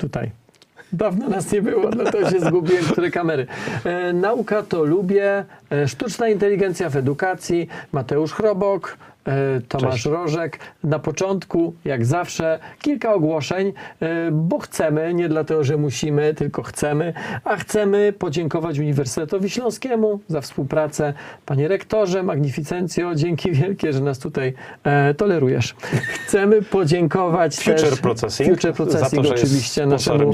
tutaj. Dawno nas nie było, dlatego się zgubiłem, które kamery. E, nauka to lubię, e, sztuczna inteligencja w edukacji, Mateusz Chrobok, Tomasz Cześć. Rożek. Na początku, jak zawsze, kilka ogłoszeń, e, bo chcemy, nie dlatego, że musimy, tylko chcemy, a chcemy podziękować Uniwersytetowi Śląskiemu za współpracę. Panie rektorze, magnificencjo, dzięki wielkie, że nas tutaj e, tolerujesz. Chcemy podziękować Future też Processing, Future Processing to, oczywiście naszemu,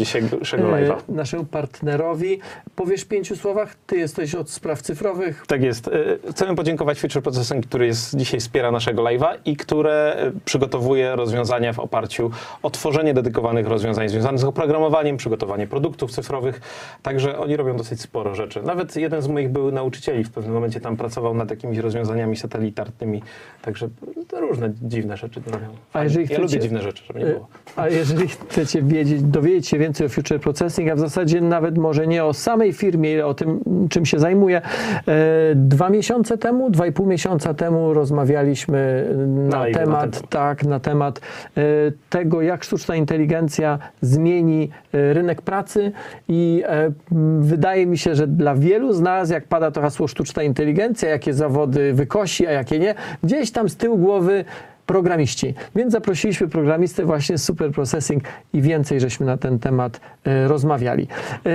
e, naszemu partnerowi. Powiesz w pięciu słowach, ty jesteś od spraw cyfrowych. Tak jest. E, Chcemy podziękować Feature Processing, który jest dzisiaj wspiera naszego live'a i które e, przygotowuje rozwiązania w oparciu o tworzenie dedykowanych rozwiązań związanych z oprogramowaniem, przygotowanie produktów cyfrowych. Także oni robią dosyć sporo rzeczy. Nawet jeden z moich byłych nauczycieli w pewnym momencie tam pracował nad jakimiś rozwiązaniami satelitarnymi. Także różne dziwne rzeczy robią. A jeżeli ja lubię chcecie- dziwne rzeczy, żeby nie E, było. A jeżeli chcecie wiedzieć, dowiedzieć się więcej o Future Processing, a w zasadzie nawet może nie o samej firmie, ile o tym, czym się zajmuje. E, Dwa miesiące temu, dwa i pół miesiąca temu rozmawialiśmy na live na temat, ten temat. tak, na temat e, tego, jak sztuczna inteligencja zmieni e, rynek pracy i m, wydaje mi się, że dla wielu z nas, jak pada to hasło sztuczna inteligencja, jakie zawody wykosi, a jakie nie, gdzieś tam z tyłu głowy programiści. Więc zaprosiliśmy programistę właśnie z Super Processing i więcej żeśmy na ten temat rozmawiali. E,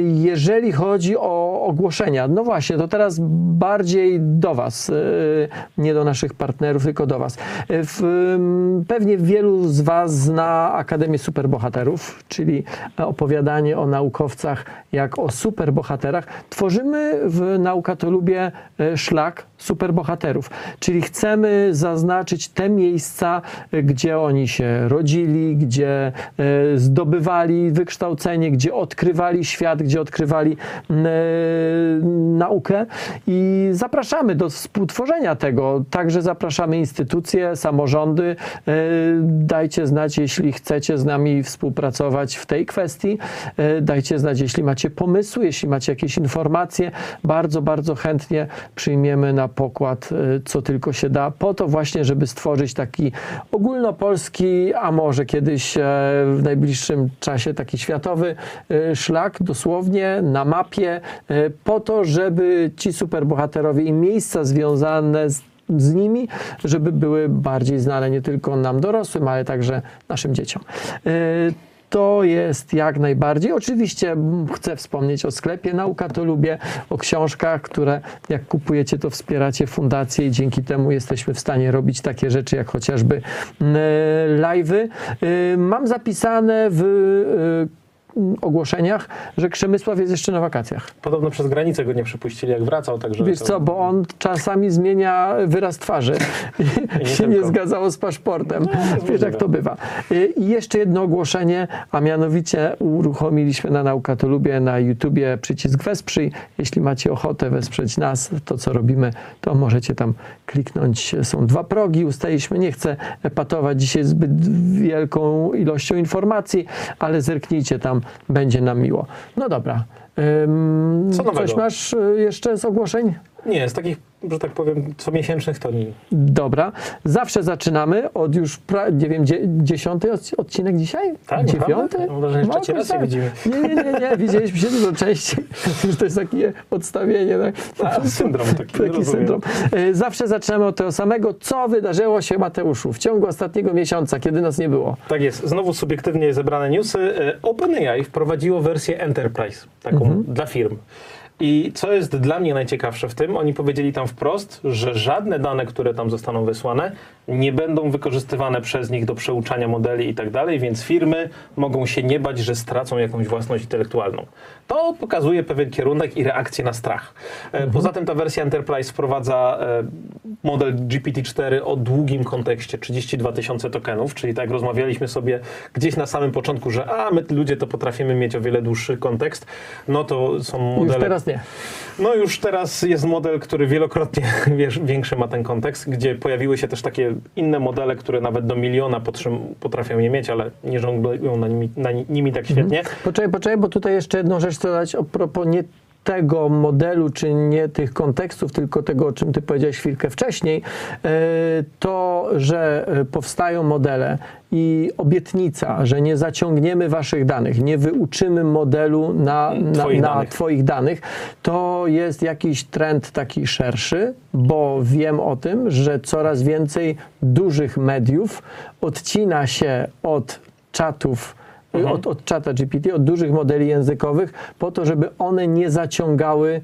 jeżeli chodzi o ogłoszenia, no właśnie, to teraz bardziej do Was, e, nie do naszych partnerów, tylko do Was. E, w, m, pewnie wielu z Was zna Akademię Superbohaterów, czyli opowiadanie o naukowcach jak o superbohaterach. Tworzymy w Nauka to Lubię szlak superbohaterów, czyli chcemy zaznaczyć te miejsca, gdzie oni się rodzili, gdzie zdobywali wykształcenie, gdzie odkrywali świat, gdzie odkrywali m, e, naukę i zapraszamy do współtworzenia tego. Także zapraszamy instytucje, samorządy. E, Dajcie znać, jeśli chcecie z nami współpracować w tej kwestii. E, Dajcie znać, jeśli macie pomysły, jeśli macie jakieś informacje. Bardzo, bardzo chętnie przyjmiemy na pokład, co tylko się da, po to właśnie, żeby stworzyć taki ogólnopolski, a może kiedyś w najbliższym czasie taki światowy e, szlak, dosłownie na mapie, e, po to, żeby ci superbohaterowie i miejsca związane z z nimi, żeby były bardziej znane nie tylko nam dorosłym, ale także naszym dzieciom. E, To jest jak najbardziej. Oczywiście chcę wspomnieć o sklepie Nauka to lubię, o książkach, które jak kupujecie, to wspieracie fundację i dzięki temu jesteśmy w stanie robić takie rzeczy, jak chociażby live'y. Mam zapisane w ogłoszeniach, że Przemysław jest jeszcze na wakacjach. Podobno przez granicę go nie przepuścili, jak wracał, także... Wiesz to- co, bo on czasami zmienia wyraz twarzy i się nie zgadzało z paszportem. jest Wiesz, jak to bywa. Y, I jeszcze jedno ogłoszenie, a mianowicie uruchomiliśmy na Nauka to Lubię na YouTubie przycisk Wesprzyj. Jeśli macie ochotę wesprzeć nas, to co robimy, to możecie tam kliknąć. Są dwa progi, ustaliśmy. Nie chcę epatować dzisiaj zbyt wielką ilością informacji, ale zerknijcie tam, będzie nam miło. No dobra. Ym, Co nowego? Coś masz y, jeszcze z ogłoszeń? Nie, z takich, że tak powiem, comiesięcznych to nie. Dobra. Zawsze zaczynamy od już, pra, nie wiem, dzie, dziesiąty odc- odcinek dzisiaj? Tak, Dziewiąty? Mam wrażenie, że trzeci jakoś raz się widzimy. Nie, nie, nie, nie. Widzieliśmy się dużo częściej. Już to jest takie odstawienie. Tak? A, syndrom taki, Taki rozumiem. syndrom. E, Zawsze zaczynamy od tego samego. Co wydarzyło się, Mateuszu, w ciągu ostatniego miesiąca, kiedy nas nie było? Tak jest. Znowu subiektywnie zebrane newsy. E, OpenAI wprowadziło wersję Enterprise, taką dla firm. I co jest dla mnie najciekawsze w tym, oni powiedzieli tam wprost, że żadne dane, które tam zostaną wysłane, nie będą wykorzystywane przez nich do przeuczania modeli i tak dalej, więc firmy mogą się nie bać, że stracą jakąś własność intelektualną. To pokazuje pewien kierunek i reakcję na strach. E, Poza tym ta wersja Enterprise wprowadza e, model GPT-4 o długim kontekście, 32 tysiące tokenów, czyli tak rozmawialiśmy sobie gdzieś na samym początku, że a my ludzie to potrafimy mieć o wiele dłuższy kontekst, no to są modele... Już teraz nie. No już teraz jest model, który wielokrotnie wiesz, większy ma ten kontekst, gdzie pojawiły się też takie inne modele, które nawet do miliona potrafią je mieć, ale nie żonglują na nimi, na nimi tak świetnie. Poczekaj, poczekaj, bo tutaj jeszcze jedną rzecz chcę dodać a propos nie tego modelu, czy nie tych kontekstów, tylko tego, o czym ty powiedziałeś chwilkę wcześniej, e, to, że e, powstają modele i obietnica, że nie zaciągniemy waszych danych, nie wyuczymy modelu na, na, Twoich na danych. Twoich danych, to jest jakiś trend taki szerszy, bo wiem o tym, że coraz więcej dużych mediów odcina się od czatów, Mhm. od, od czata GPT, od dużych modeli językowych, po to, żeby one nie zaciągały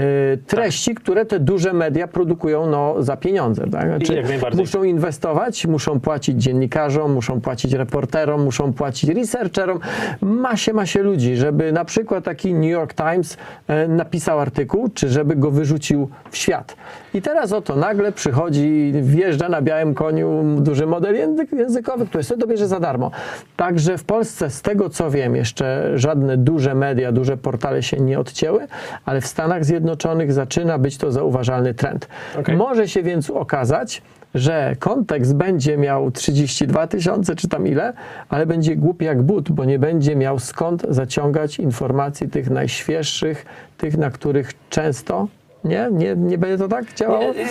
e, treści, które te duże media produkują no, za pieniądze. Tak? Znaczy, muszą inwestować, muszą płacić dziennikarzom, muszą płacić reporterom, muszą płacić researcherom, masie, masie ludzi, żeby na przykład taki New York Times e, napisał artykuł, czy żeby go wyrzucił w świat. I teraz oto nagle przychodzi, wjeżdża na białym koniu duży model język, językowy, który sobie dobierze za darmo. Także w Polsce, z tego co wiem, jeszcze żadne duże media, duże portale się nie odcięły, ale w Stanach Zjednoczonych zaczyna być to zauważalny trend. Okej. Może się więc okazać, że kontekst będzie miał 32 tysiące czy tam ile, ale będzie głupi jak but, bo nie będzie miał skąd zaciągać informacji tych najświeższych, tych, na których często nie, nie, nie będzie to tak działało? Nie,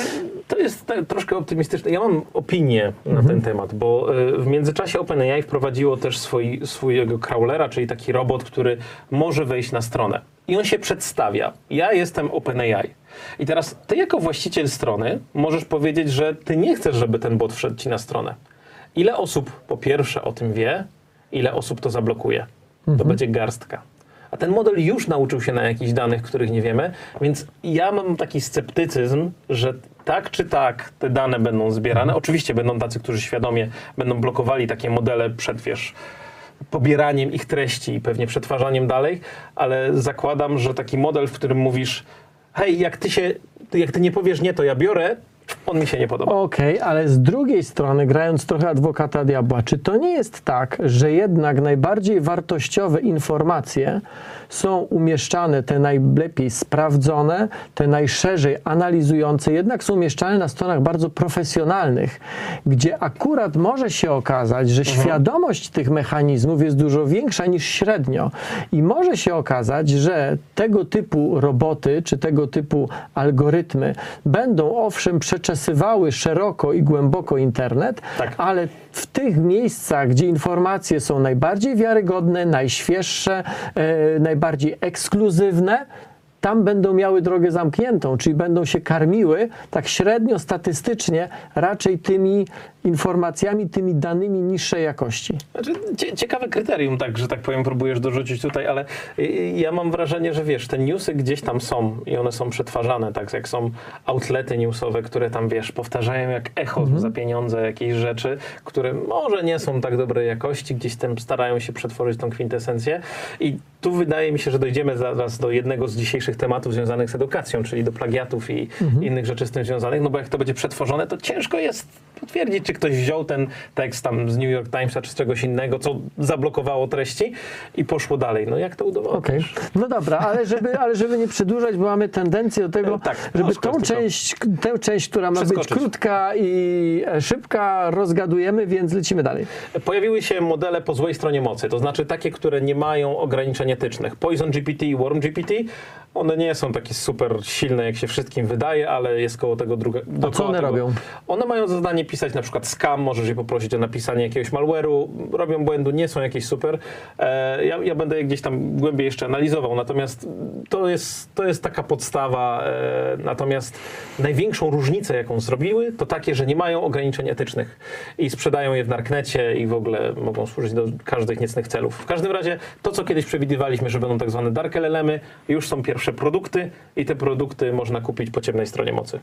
To jest troszkę optymistyczne. Ja mam opinię na Mhm. ten temat, bo y, w międzyczasie OpenAI wprowadziło też swój, swojego crawlera, czyli taki robot, który może wejść na stronę. I on się przedstawia. Ja jestem OpenAI. I teraz ty jako właściciel strony możesz powiedzieć, że ty nie chcesz, żeby ten bot wszedł ci na stronę. Ile osób po pierwsze o tym wie, ile osób to zablokuje? To będzie garstka. A ten model już nauczył się na jakichś danych, których nie wiemy, więc ja mam taki sceptycyzm, że tak czy tak te dane będą zbierane. Oczywiście będą tacy, którzy świadomie będą blokowali takie modele przed, wiesz, pobieraniem ich treści i pewnie przetwarzaniem dalej, ale zakładam, że taki model, w którym mówisz, hej, jak ty się, jak ty nie powiesz nie, to ja biorę, on mi się nie podoba. Okej, ale z drugiej strony, grając trochę adwokata diabła, czy to nie jest tak, że jednak najbardziej wartościowe informacje są umieszczane, te najlepiej sprawdzone, te najszerzej analizujące, jednak są umieszczane na stronach bardzo profesjonalnych, gdzie akurat może się okazać, że świadomość tych mechanizmów jest dużo większa niż średnio. I może się okazać, że tego typu roboty czy tego typu algorytmy będą owszem przeczesywały szeroko i głęboko internet, Tak. ale w tych miejscach, gdzie informacje są najbardziej wiarygodne, najświeższe, e, najbardziej ekskluzywne, tam będą miały drogę zamkniętą, czyli będą się karmiły tak średnio statystycznie raczej tymi informacjami, tymi danymi niższej jakości. Znaczy, cie, ciekawe kryterium, tak, że tak powiem, próbujesz dorzucić tutaj, ale y, ja mam wrażenie, że wiesz, te newsy gdzieś tam są i one są przetwarzane, tak, jak są outlety newsowe, które tam, wiesz, powtarzają jak echo za pieniądze jakieś rzeczy, które może nie są tak dobrej jakości, gdzieś tam starają się przetworzyć tą kwintesencję. I tu wydaje mi się, że dojdziemy zaraz do jednego z dzisiejszych tematów związanych z edukacją, czyli do plagiatów i innych rzeczy z tym związanych, no bo jak to będzie przetworzone, to ciężko jest potwierdzić, czy ktoś wziął ten tekst tam z New York Timesa czy z czegoś innego, co zablokowało treści i poszło dalej. No jak to udowodnisz? Okej. No dobra, ale żeby, ale żeby nie przedłużać, bo mamy tendencję do tego, E, tak, żeby tą część, tę część, która ma być krótka i e, szybka, rozgadujemy, więc lecimy dalej. Pojawiły się modele po złej stronie mocy, to znaczy takie, które nie mają ograniczeń etycznych. Poison GPT i Worm GPT, one nie są takie super silne, jak się wszystkim wydaje, ale jest koło tego druga. A co one tego. robią? One mają za zadanie pisać na przykład scam, możesz je poprosić o napisanie jakiegoś malware'u, robią błędu, nie są jakieś super. E, ja, ja będę je gdzieś tam głębiej jeszcze analizował, natomiast to jest, to jest taka podstawa. E, natomiast największą różnicę, jaką zrobiły, to takie, że nie mają ograniczeń etycznych i sprzedają je w darknecie i w ogóle mogą służyć do każdych niecnych celów. W każdym razie to, co kiedyś przewidywaliśmy, że będą tak zwane dark LLM-y, już są pierwsze produkty i te produkty można kupić po ciemnej stronie mocy.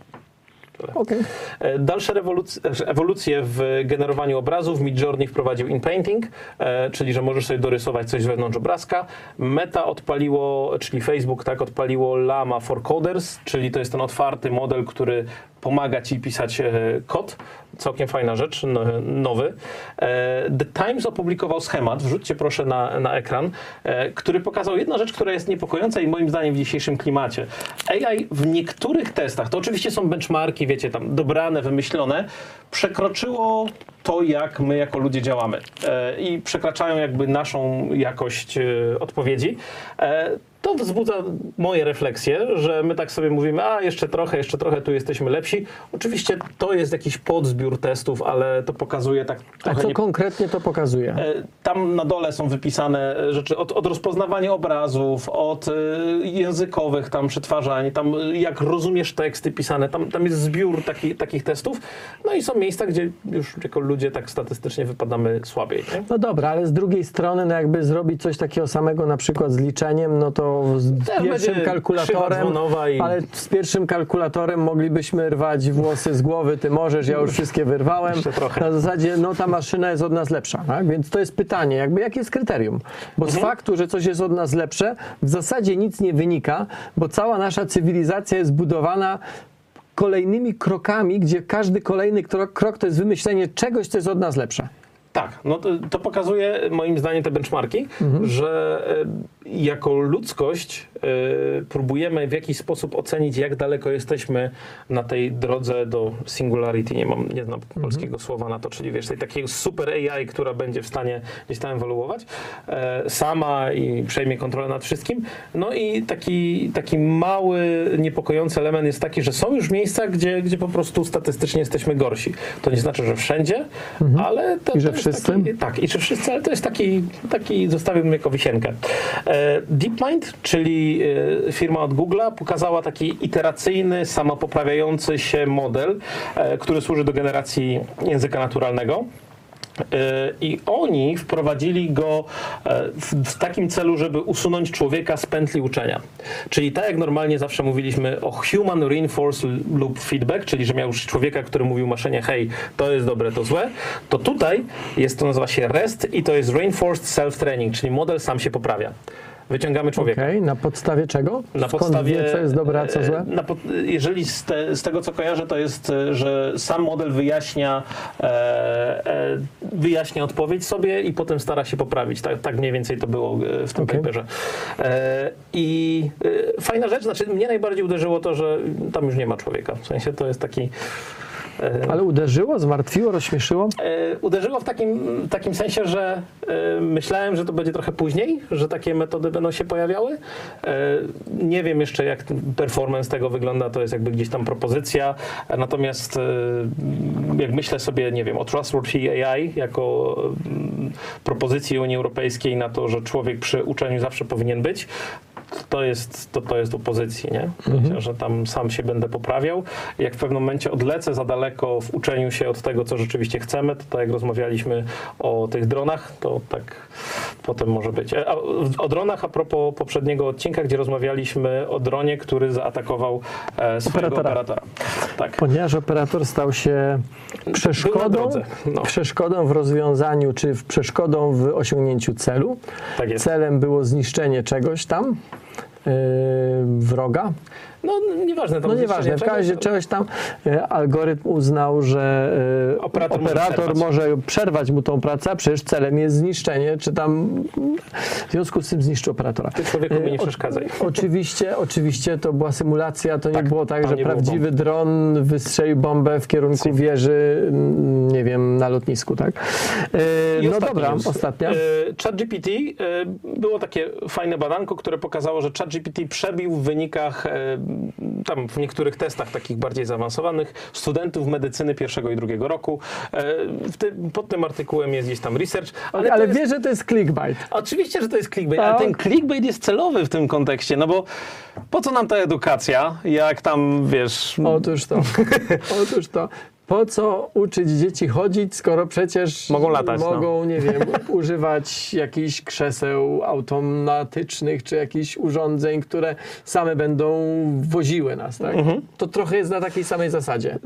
Okej. E, Dalsze ewolucje w generowaniu obrazów. Midjourney wprowadził in-painting, e, czyli że możesz sobie dorysować coś wewnątrz obrazka. Meta odpaliło, czyli Facebook, tak, odpaliło Llama for Coders, czyli to jest ten otwarty model, który pomaga ci pisać e, kod. Całkiem fajna rzecz, no, nowy. E, The Times opublikował schemat, wrzućcie proszę na, na ekran, e, który pokazał jedną rzecz, która jest niepokojąca i moim zdaniem w dzisiejszym klimacie. AI w niektórych testach, to oczywiście są benchmarki, wiecie, tam dobrane, wymyślone, przekroczyło to, jak my jako ludzie działamy i przekraczają jakby naszą jakość odpowiedzi. To wzbudza moje refleksje, że my tak sobie mówimy, a jeszcze trochę, jeszcze trochę, tu jesteśmy lepsi. Oczywiście to jest jakiś podzbiór testów, ale to pokazuje tak A co nie konkretnie to pokazuje? E, Tam na dole są wypisane rzeczy od, od rozpoznawania obrazów, od e, językowych tam przetwarzań, tam e, jak rozumiesz teksty pisane, tam, tam jest zbiór taki, takich testów. No i są miejsca, gdzie już jako ludzie tak statystycznie wypadamy słabiej. Nie? No dobra, ale z drugiej strony, no jakby zrobić coś takiego samego na przykład z liczeniem, no to z Też pierwszym będzie kalkulatorem, dzwonowa i- ale z pierwszym kalkulatorem moglibyśmy rwać włosy z głowy, ty możesz, ja już wszystkie wyrwałem. Jeszcze trochę. Na zasadzie, no ta maszyna jest od nas lepsza, tak? Więc to jest pytanie, jakby jakie jest kryterium? Bo Mhm. z faktu, że coś jest od nas lepsze, w zasadzie nic nie wynika, bo cała nasza cywilizacja jest budowana kolejnymi krokami, gdzie każdy kolejny krok, krok to jest wymyślenie czegoś, co jest od nas lepsze. Tak, no to, to pokazuje moim zdaniem te benchmarki, Mhm. że e, jako ludzkość e, próbujemy w jakiś sposób ocenić, jak daleko jesteśmy na tej drodze do singularity. Nie mam, nie znam Mhm. polskiego słowa na to, czyli wiesz, tej takiej super AI, która będzie w stanie gdzieś tam ewoluować e, sama i przejmie kontrolę nad wszystkim. No i taki, taki mały, niepokojący element jest taki, że są już miejsca, gdzie, gdzie po prostu statystycznie jesteśmy gorsi. To nie znaczy, że wszędzie, ale to, Mhm. I że to wszyscy? Taki, tak, i czy wszyscy, ale to jest taki, taki zostawiłbym jako wisienkę. E, DeepMind, czyli e, firma od Google'a, pokazała taki iteracyjny, samopoprawiający się model, e, który służy do generacji języka naturalnego. E, I oni wprowadzili go e, w, takim celu, żeby usunąć człowieka z pętli uczenia. Czyli tak jak normalnie zawsze mówiliśmy o Human Reinforced Loop Feedback, czyli że miał już człowieka, który mówił maszynie, hej, to jest dobre, to złe, to tutaj jest to nazywa się REST i to jest Reinforced Self-Training, czyli model sam się poprawia. Wyciągamy człowieka. Okej, na podstawie czego? Na Skąd podstawie, wie, co jest dobre, a co e, złe? Pod- jeżeli z, te, z tego co kojarzę, to jest, e, że sam model wyjaśnia, e, e, wyjaśnia odpowiedź sobie i potem stara się poprawić. Tak, tak mniej więcej to było e, w tym Okej. paperze. E, I fajna rzecz, znaczy mnie najbardziej uderzyło to, że tam już nie ma człowieka. W sensie to jest taki. E, Ale uderzyło, zmartwiło, rozśmieszyło? E, uderzyło w takim, takim sensie, że e, myślałem, że to będzie trochę później, że takie metody będą się pojawiały. Nie wiem jeszcze, jak performance tego wygląda, to jest jakby gdzieś tam propozycja. Natomiast jak myślę sobie, nie wiem, o Trustworthy AI jako mm, propozycji Unii Europejskiej na to, że człowiek przy uczeniu zawsze powinien być, to jest, to, to jest opozycji, nie? Myślę, że tam sam się będę poprawiał. Jak w pewnym momencie odlecę za daleko w uczeniu się od tego, co rzeczywiście chcemy, to tak jak rozmawialiśmy o tych dronach, to tak potem może być. E, A, o dronach a propos poprzedniego odcinka, gdzie rozmawialiśmy o dronie, który zaatakował e, swojego Operatora. operatora. Tak. Ponieważ operator stał się przeszkodą, no. przeszkodą w rozwiązaniu, czy w przeszkodą w osiągnięciu celu. Tak. Celem było zniszczenie czegoś tam, wroga. No nieważne. Tam No nieważne, w każdym razie czegoś tam e, algorytm uznał, że Operator może operator przerwać. może przerwać mu tą pracę, a przecież celem jest zniszczenie, czy tam w związku z tym zniszczy operatora. Ty człowieku mi nie E, o- przeszkadzaj. Oczywiście, oczywiście to była symulacja, to nie Tak, było tak, że nie prawdziwy dron wystrzelił bombę w kierunku Sim. wieży, nie wiem, na lotnisku, tak? E, I no dobra, news. ostatnia. ChatGPT było takie fajne badanko, które pokazało, że ChatGPT przebił w wynikach tam w niektórych testach takich bardziej zaawansowanych studentów medycyny pierwszego i drugiego roku. E, tym, pod tym artykułem jest gdzieś tam research, ale, Ale, jest, wiesz, że to jest clickbait. Oczywiście, że to jest clickbait, Tak. ale ten clickbait jest celowy w tym kontekście, no bo po co nam ta edukacja, jak tam, wiesz... Otóż to. Otóż to. Po co uczyć dzieci chodzić, skoro przecież Mogą latać, no. mogą nie wiem, używać jakichś krzeseł automatycznych, czy jakichś urządzeń, które same będą woziły nas, tak? Mhm. To trochę jest na takiej samej zasadzie.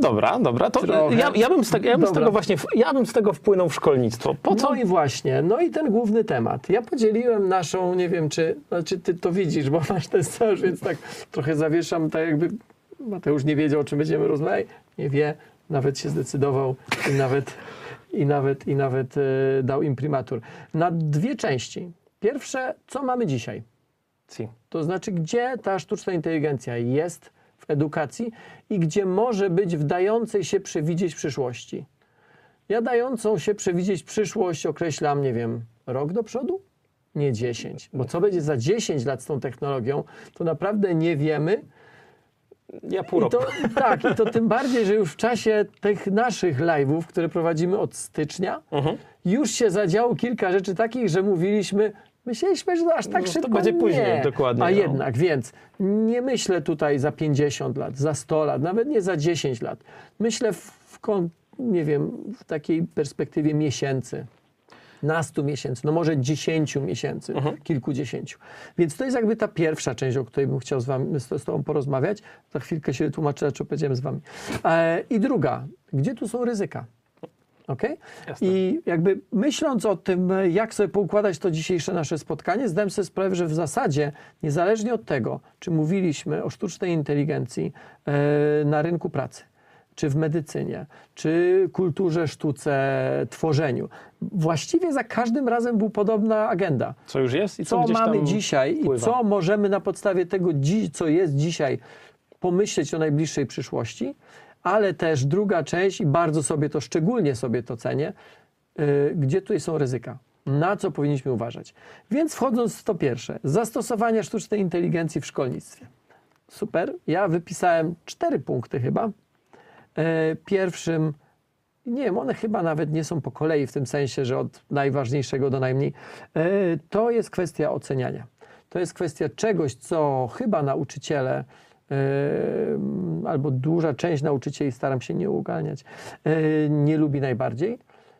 Dobra, dobra, to Trochę. ja, ja bym, z tego, ja bym z tego właśnie, ja bym z tego wpłynął w szkolnictwo. Po co? No i właśnie, no i ten główny temat. Ja podzieliłem naszą, nie wiem, czy, znaczy ty to widzisz, bo masz ten scenariusz, więc tak trochę zawieszam, tak jakby Mateusz nie wiedział, o czym będziemy rozmawiać. Nie wie, nawet się zdecydował i nawet, i nawet, i nawet e, dał imprimatur. Na dwie części. Pierwsze, co mamy dzisiaj? Si. To znaczy, gdzie ta sztuczna inteligencja jest w edukacji i gdzie może być w dającej się przewidzieć przyszłości. Ja dającą się przewidzieć przyszłość określam, nie wiem, rok do przodu? nie 10. Bo co będzie za 10 lat z tą technologią, to naprawdę nie wiemy. Ja pół I roku. to, tak, i to tym bardziej, że już w czasie tych naszych live'ów, które prowadzimy od stycznia, Mhm. już się zadziało kilka rzeczy takich, że mówiliśmy, myśleliśmy, że aż tak No, to szybko będzie nie. później, dokładnie, A no. jednak, więc nie myślę tutaj za 50 lat, za 100 lat, nawet nie za 10 lat. Myślę w, w nie wiem, w takiej perspektywie miesięcy. Nastu miesięcy, no może dziesięciu miesięcy, Mhm. kilkudziesięciu. Więc to jest jakby ta pierwsza część, o której bym chciał z wami, z, z tobą porozmawiać. Za chwilkę się wytłumaczę, dlaczego powiedziałem z wami. E, I druga, gdzie tu są ryzyka? Okay? Jasne. I jakby myśląc o tym, jak sobie poukładać to dzisiejsze nasze spotkanie, zdałem sobie sprawę, że w zasadzie, niezależnie od tego, czy mówiliśmy o sztucznej inteligencji e, na rynku pracy, czy w medycynie, czy kulturze, sztuce, tworzeniu, właściwie za każdym razem była podobna agenda Co już jest i co, co mamy dzisiaj i wpływa. co możemy na podstawie tego, co jest dzisiaj, pomyśleć o najbliższej przyszłości, ale też druga część, i bardzo sobie to, szczególnie sobie to cenię, yy, gdzie tutaj są ryzyka, na co powinniśmy uważać. Więc wchodząc w to pierwsze, zastosowanie sztucznej inteligencji w szkolnictwie. Super, ja wypisałem cztery punkty chyba. E, Pierwszym, nie wiem, one chyba nawet nie są po kolei w tym sensie, że od najważniejszego do najmniej. E, To jest kwestia oceniania. To jest kwestia czegoś, co chyba nauczyciele e, albo duża część nauczycieli, staram się nie uganiać, e, nie lubi najbardziej.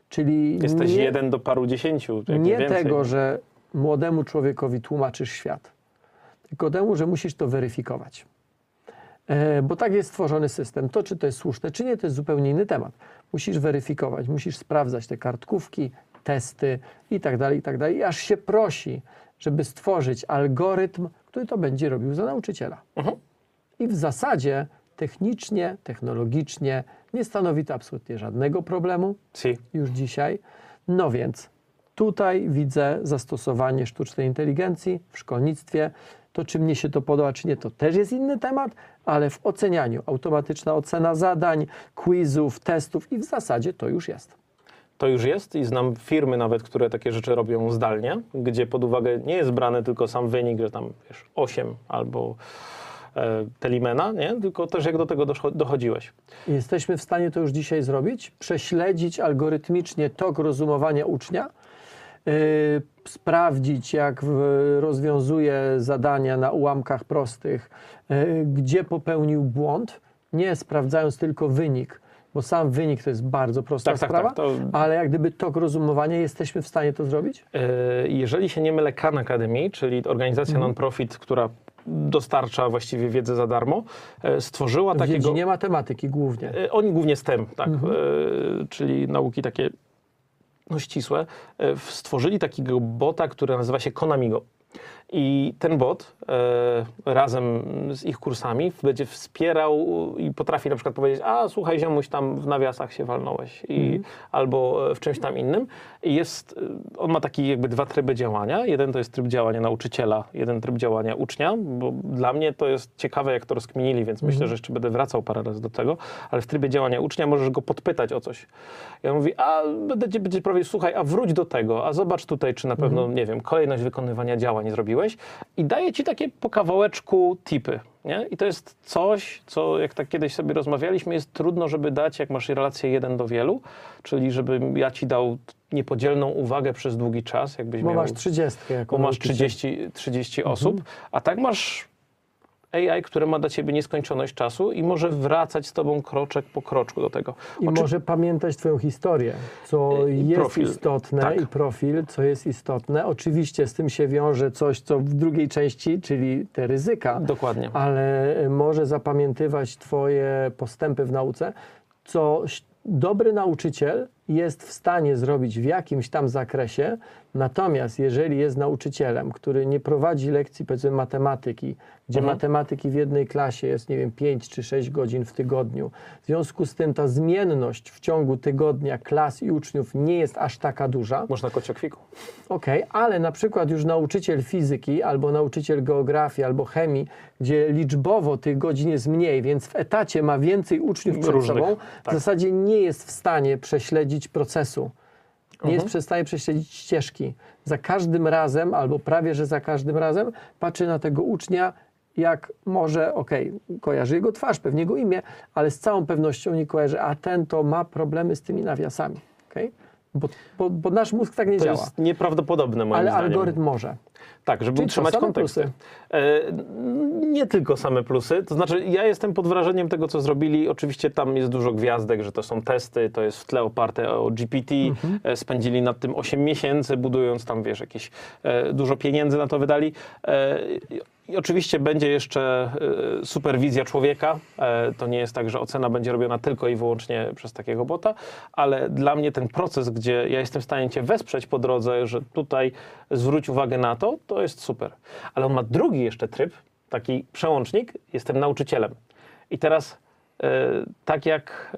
Czyli Jesteś nie, jeden do paru dziesięciu. nie więcej. tego, że młodemu człowiekowi tłumaczysz świat, tylko temu, że musisz to weryfikować. E, Bo tak jest stworzony system. To, czy to jest słuszne, czy nie, to jest zupełnie inny temat. Musisz weryfikować, musisz sprawdzać te kartkówki, testy i tak dalej, i tak dalej. I aż się prosi, żeby stworzyć algorytm, który to będzie robił za nauczyciela. Mhm. I w zasadzie technicznie, technologicznie nie stanowi to absolutnie żadnego problemu Si. już dzisiaj. No więc tutaj widzę zastosowanie sztucznej inteligencji w szkolnictwie. To, czy mnie się to podoba, czy nie, to też jest inny temat, ale w ocenianiu automatyczna ocena zadań, quizów, testów i w zasadzie to już jest. To już jest i znam firmy nawet, które takie rzeczy robią zdalnie, gdzie pod uwagę nie jest brany tylko sam wynik, że tam wiesz, 8 albo e, telimena, nie? tylko też jak do tego dochodziłeś. Jesteśmy w stanie to już dzisiaj zrobić, prześledzić algorytmicznie tok rozumowania ucznia, sprawdzić, jak w, rozwiązuje zadania na ułamkach prostych, yy, gdzie popełnił błąd, nie sprawdzając tylko wynik, bo sam wynik to jest bardzo prosta Tak, tak, sprawa, tak, to- ale jak gdyby tok rozumowania, jesteśmy w stanie to zrobić? E, Jeżeli się nie mylę, Khan Academy, czyli organizacja Mhm. non-profit, która dostarcza właściwie wiedzę za darmo, stworzyła W takiego... dziedzinie matematyki głównie. Oni głównie STEM, tak, Mhm. e, czyli nauki takie no, ścisłe, e, stworzyli takiego bota, który nazywa się Konamigo. I ten bot e, razem z ich kursami będzie wspierał i potrafi na przykład powiedzieć, a słuchaj ziomuś, tam w nawiasach się walnąłeś i, Mhm. albo w czymś tam innym. I jest, e, on ma taki jakby dwa tryby działania. Jeden to jest tryb działania nauczyciela, jeden tryb działania ucznia, bo dla mnie to jest ciekawe, jak to rozkminili, więc myślę, że jeszcze będę wracał parę razy do tego, ale w trybie działania ucznia możesz go podpytać o coś. I on mówi, a będę będzie prawie, słuchaj, a wróć do tego, a zobacz tutaj, czy na pewno, nie wiem, kolejność wykonywania działań zrobiłeś i daje ci takie po kawałeczku tipy. Nie? I to jest coś, co jak tak kiedyś sobie rozmawialiśmy, jest trudno, żeby dać, jak masz relację jeden do wielu, czyli żebym ja ci dał niepodzielną uwagę przez długi czas, jakbyś Bo miał masz 30 jako bo masz nauczyciel. 30, 30 osób, a tak masz AI, które ma dla ciebie nieskończoność czasu i może wracać z tobą kroczek po kroczku do tego. I Oczy- może pamiętać Twoją historię, co I jest profil. istotne Tak. i profil, co jest istotne. Oczywiście z tym się wiąże coś, co w drugiej części, czyli te ryzyka, Dokładnie. ale może zapamiętywać Twoje postępy w nauce, co dobry nauczyciel jest w stanie zrobić w jakimś tam zakresie, natomiast jeżeli jest nauczycielem, który nie prowadzi lekcji powiedzmy matematyki, gdzie Mhm. matematyki w jednej klasie jest, nie wiem, 5 czy 6 godzin w tygodniu, w związku z tym ta zmienność w ciągu tygodnia klas i uczniów nie jest aż taka duża, Można kociokwiku. Okej, ale na przykład już nauczyciel fizyki, albo nauczyciel geografii, albo chemii, gdzie liczbowo tych godzin jest mniej, więc w etacie ma więcej uczniów przed Różnych, sobą, w tak. zasadzie nie jest w stanie prześledzić procesu. nie jest w stanie prześledzić ścieżki. Za każdym razem, albo prawie że za każdym razem, patrzy na tego ucznia, jak może, okej, kojarzy jego twarz, pewnie jego imię, ale z całą pewnością nie kojarzy, a ten to ma problemy z tymi nawiasami. okej? Bo, bo, bo nasz mózg tak nie To działa. jest nieprawdopodobne moim Ale zdaniem. algorytm może. Tak, żeby Czyli utrzymać kontekst. E, nie tylko same plusy. To znaczy, ja jestem pod wrażeniem tego, co zrobili. Oczywiście tam jest dużo gwiazdek, że to są testy, to jest w tle oparte o GPT. Mhm. E, spędzili nad tym 8 miesięcy, budując tam, wiesz, jakieś e, dużo pieniędzy na to wydali. E, i oczywiście będzie jeszcze e, superwizja człowieka. E, to nie jest tak, że ocena będzie robiona tylko i wyłącznie przez takiego bota, ale dla mnie ten proces, gdzie ja jestem w stanie Cię wesprzeć po drodze, że tutaj zwróć uwagę na to, to jest super. Ale on ma drugi jeszcze tryb, taki przełącznik, jestem nauczycielem. I teraz e, tak jak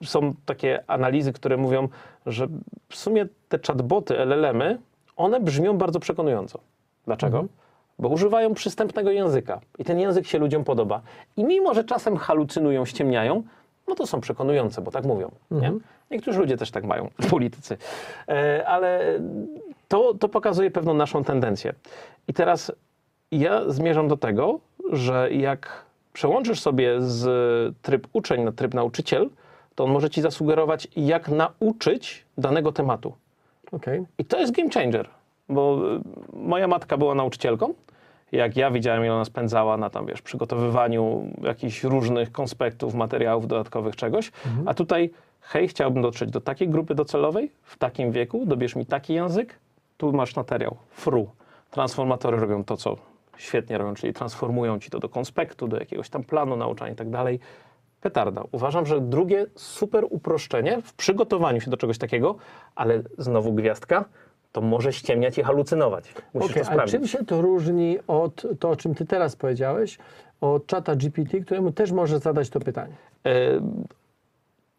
e, są takie analizy, które mówią, że w sumie te chatboty, LLM-y, one brzmią bardzo przekonująco. Dlaczego? Bo używają przystępnego języka i ten język się ludziom podoba. I mimo, że czasem halucynują, ściemniają, no to są przekonujące, bo tak mówią. Nie? Niektórzy ludzie też tak mają, politycy. E, ale to, to pokazuje pewną naszą tendencję. I teraz ja zmierzam do tego, że jak przełączysz sobie z tryb uczeń na tryb nauczyciel, to on może ci zasugerować, jak nauczyć danego tematu. Okej. I to jest game changer, bo y, moja matka była nauczycielką. Jak ja widziałem, ile ona spędzała na tam, wiesz, przygotowywaniu jakichś różnych konspektów, materiałów dodatkowych, czegoś. A tutaj, hej, chciałbym dotrzeć do takiej grupy docelowej, w takim wieku, dobierz mi taki język, tu masz materiał, fru. Transformatory robią to, co świetnie robią, czyli transformują ci to do konspektu, do jakiegoś tam planu nauczania i tak dalej. Petarda. Uważam, że drugie super uproszczenie w przygotowaniu się do czegoś takiego, ale znowu gwiazdka, to może ściemniać i halucynować. Musisz Okej, to a sprawdzić. czym się to różni od to, o czym ty teraz powiedziałeś, od czata GPT, któremu też możesz zadać to pytanie?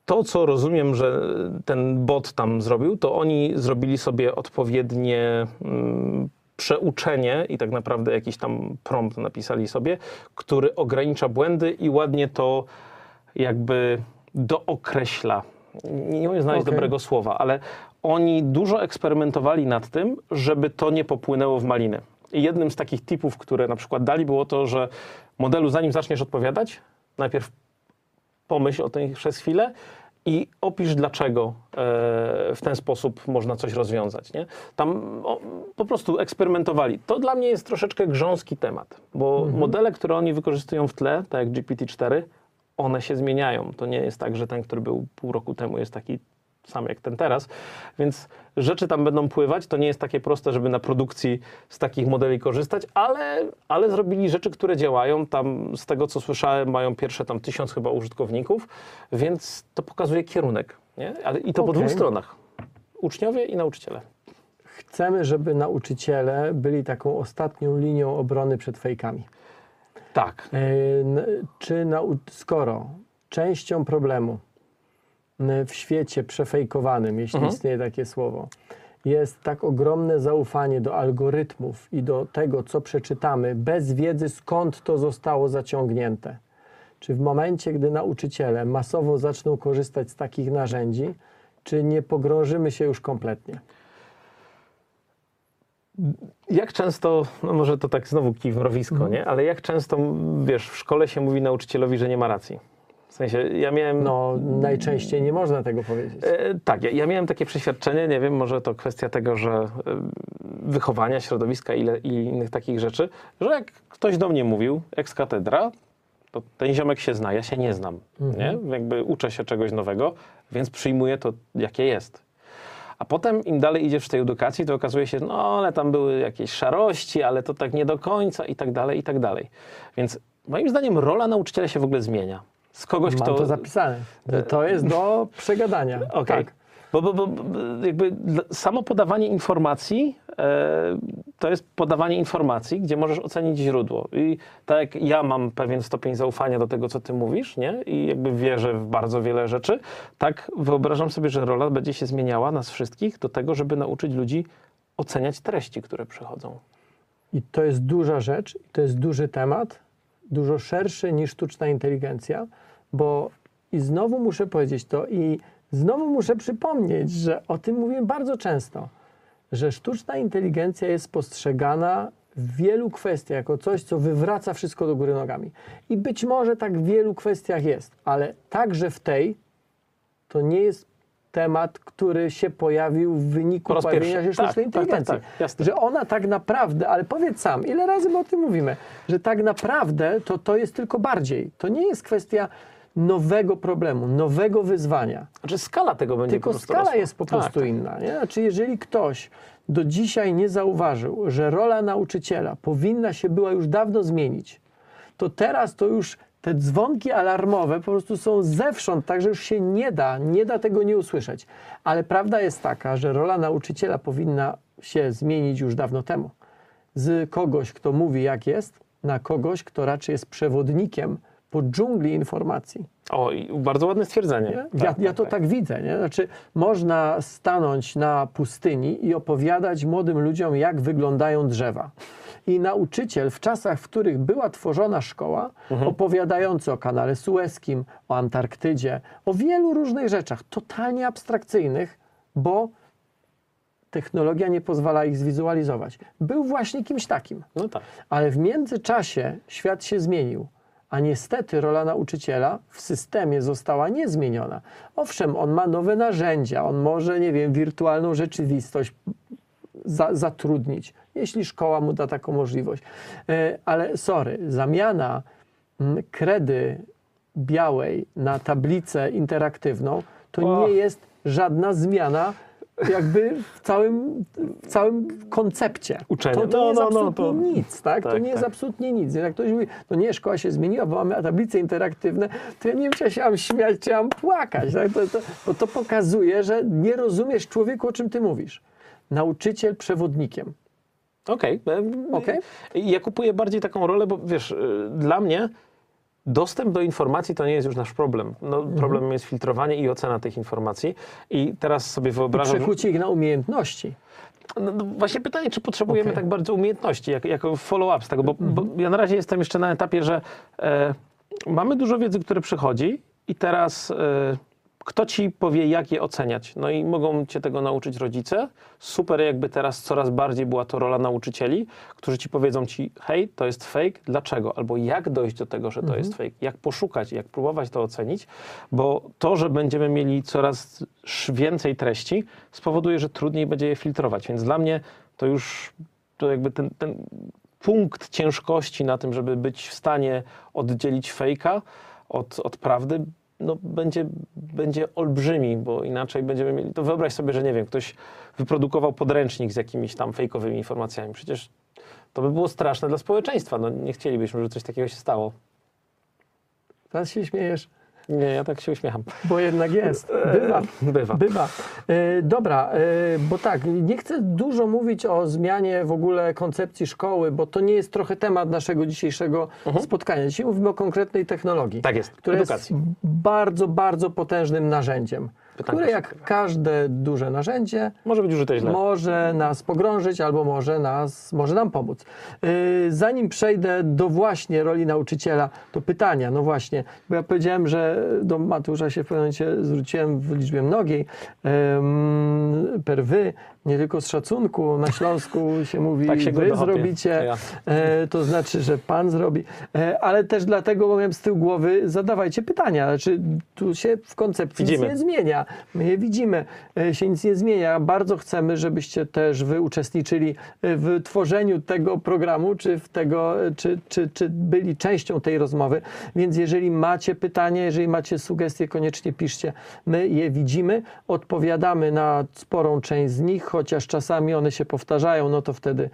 To, co rozumiem, że ten bot tam zrobił, to oni zrobili sobie odpowiednie mm, przeuczenie i tak naprawdę jakiś tam prompt napisali sobie, który ogranicza błędy i ładnie to jakby dookreśla. Nie umiem znaleźć Okej. dobrego słowa, ale oni dużo eksperymentowali nad tym, żeby to nie popłynęło w malinę. I jednym z takich tipów, które na przykład dali, było to, że modelu, zanim zaczniesz odpowiadać, najpierw pomyśl o tym przez chwilę i opisz, dlaczego e, w ten sposób można coś rozwiązać. Nie? Tam o, po prostu eksperymentowali. To dla mnie jest troszeczkę grząski temat, bo modele, które oni wykorzystują w tle, tak jak GPT-4, one się zmieniają. To nie jest tak, że ten, który był pół roku temu, jest taki sam jak ten teraz. Więc rzeczy tam będą pływać. To nie jest takie proste, żeby na produkcji z takich modeli korzystać, ale, ale zrobili rzeczy, które działają. Tam z tego, co słyszałem, mają pierwsze tam tysiąc chyba użytkowników, więc to pokazuje kierunek. Nie? I to po Okej. dwóch stronach. Uczniowie i nauczyciele. Chcemy, żeby nauczyciele byli taką ostatnią linią obrony przed fejkami. Tak. N- Czy skoro częścią problemu w świecie przefejkowanym, jeśli Mhm. istnieje takie słowo, jest tak ogromne zaufanie do algorytmów i do tego, co przeczytamy, bez wiedzy, skąd to zostało zaciągnięte. Czy w momencie, gdy nauczyciele masowo zaczną korzystać z takich narzędzi, czy nie pogrążymy się już kompletnie? Jak często, no może to tak znowu kij w mrowisko, nie? Ale jak często, wiesz, w szkole się mówi nauczycielowi, że nie ma racji? W sensie, ja miałem... No, najczęściej nie można tego powiedzieć. E, tak, ja, ja miałem takie przeświadczenie, nie wiem, może to kwestia tego, że e, wychowania, środowiska ile, i innych takich rzeczy, że jak ktoś do mnie mówił, ex katedra, to ten ziomek się zna, ja się nie znam, nie? Jakby uczę się czegoś nowego, więc przyjmuję to, jakie jest. A potem im dalej idziesz w tej edukacji, to okazuje się, no ale tam były jakieś szarości, ale to tak nie do końca i tak dalej, i tak dalej. Więc moim zdaniem rola nauczyciela się w ogóle zmienia. Z kogoś, Mam kto... to zapisane. że To jest do przegadania. Okej. Tak. Bo, bo, bo jakby samo podawanie informacji e, to jest podawanie informacji, gdzie możesz ocenić źródło. I tak jak ja mam pewien stopień zaufania do tego, co ty mówisz, nie? I jakby wierzę w bardzo wiele rzeczy, tak wyobrażam sobie, że rola będzie się zmieniała nas wszystkich do tego, żeby nauczyć ludzi oceniać treści, które przychodzą. I to jest duża rzecz, to jest duży temat, dużo szerszy niż sztuczna inteligencja, bo i znowu muszę powiedzieć to i Znowu muszę przypomnieć, że o tym mówię bardzo często, że sztuczna inteligencja jest postrzegana w wielu kwestiach jako coś, co wywraca wszystko do góry nogami. I być może tak w wielu kwestiach jest, ale także w tej to nie jest temat, który się pojawił w wyniku pojawienia się sztucznej Tak, tak, tak, inteligencji. tak, jasne. że ona tak naprawdę, ale powiedz sam, ile razy my o tym mówimy, że tak naprawdę to, to jest tylko bardziej. To nie jest kwestia nowego problemu, nowego wyzwania. Znaczy skala tego będzie Tylko po prostu skala rosła. jest po prostu tak, inna. Nie? Znaczy, jeżeli ktoś do dzisiaj nie zauważył, że rola nauczyciela powinna się była już dawno zmienić, to teraz to już te dzwonki alarmowe po prostu są zewsząd, także już się nie da, nie da tego nie usłyszeć. Ale prawda jest taka, że rola nauczyciela powinna się zmienić już dawno temu. Z kogoś, kto mówi jak jest, na kogoś, kto raczej jest przewodnikiem po dżungli informacji. O, bardzo ładne stwierdzenie. Nie? Ja, ja to tak. widzę. Nie? Znaczy, można stanąć na pustyni i opowiadać młodym ludziom, jak wyglądają drzewa. I nauczyciel w czasach, w których była tworzona szkoła, opowiadający o kanale Sueskim, o Antarktydzie, o wielu różnych rzeczach, totalnie abstrakcyjnych, bo technologia nie pozwala ich zwizualizować. Był właśnie kimś takim. No tak. Ale w międzyczasie świat się zmienił, a niestety rola nauczyciela w systemie została niezmieniona. Owszem, on ma nowe narzędzia, on może, nie wiem, wirtualną rzeczywistość za, zatrudnić, jeśli szkoła mu da taką możliwość. E, Ale sorry, zamiana mm, kredy białej na tablicę interaktywną to O. nie jest żadna zmiana jakby w całym, w całym koncepcie. Uczenia. To, to No, nie jest no, no, absolutnie to- nic, tak? to tak, nie jest tak. absolutnie nic. Jak ktoś mówi, to nie, szkoła się zmieniła, bo mamy tablice interaktywne, to ja nie wiem, czy ja się mam śmiać, czy ja mam płakać. Tak? To, to, bo to pokazuje, że nie rozumiesz człowieku, o czym ty mówisz. Nauczyciel przewodnikiem. Okej. e, Okej. Ja kupuję bardziej taką rolę, bo wiesz, y, dla mnie dostęp do informacji to nie jest już nasz problem. No, Mhm. Problemem jest filtrowanie i ocena tych informacji. I teraz sobie wyobrażam... Przekucie ich na umiejętności. No, no właśnie pytanie, czy potrzebujemy Okej. tak bardzo umiejętności, jak, jako follow-up z tego, bo, bo ja na razie jestem jeszcze na etapie, że e, mamy dużo wiedzy, które przychodzi i teraz e, kto ci powie, jak je oceniać? No i mogą cię tego nauczyć rodzice. Super, jakby teraz coraz bardziej była to rola nauczycieli, którzy ci powiedzą ci, hej, to jest fake, dlaczego? Albo jak dojść do tego, że to jest fake? Jak poszukać, jak próbować to ocenić? Bo to, że będziemy mieli coraz więcej treści, spowoduje, że trudniej będzie je filtrować. Więc dla mnie to już to jakby ten, ten punkt ciężkości na tym, żeby być w stanie oddzielić fejka od, od prawdy, no będzie, będzie olbrzymi, bo inaczej będziemy mieli. To wyobraź sobie, że nie wiem, ktoś wyprodukował podręcznik z jakimiś tam fejkowymi informacjami. Przecież to by było straszne dla społeczeństwa. No, nie chcielibyśmy, żeby coś takiego się stało. Teraz się śmiejesz, Nie, ja tak się uśmiecham. bo jednak jest. Bywa. Bywa. Bywa. E, dobra, e, bo tak, nie chcę dużo mówić o zmianie w ogóle koncepcji szkoły, bo to nie jest trochę temat naszego dzisiejszego spotkania. Dzisiaj mówimy o konkretnej technologii, Tak jest. która Edukacji. jest bardzo, bardzo potężnym narzędziem, Pytanko które jak każde duże narzędzie Może być użyte źle. może nas pogrążyć albo może, nas, może nam pomóc. Yy, Zanim przejdę do właśnie roli nauczyciela, to pytania, no właśnie, bo ja powiedziałem, że do Mateusza się w pewnym momencie zwróciłem w liczbie mnogiej, ym, per wy, nie tylko z szacunku, na Śląsku się mówi, Tak się wy dochopię. zrobicie, Ja. e, to znaczy, że pan zrobi, e, ale też dlatego, bo miałem z tyłu głowy, zadawajcie pytania, znaczy tu się w koncepcji Widzimy. nic nie zmienia, my je widzimy, e, się nic nie zmienia, bardzo chcemy, żebyście też wy uczestniczyli w tworzeniu tego programu, czy, w tego, czy, czy, czy byli częścią tej rozmowy, więc jeżeli macie pytania, jeżeli macie sugestie, koniecznie piszcie, my je widzimy, odpowiadamy na sporą część z nich, chociaż czasami one się powtarzają, no to wtedy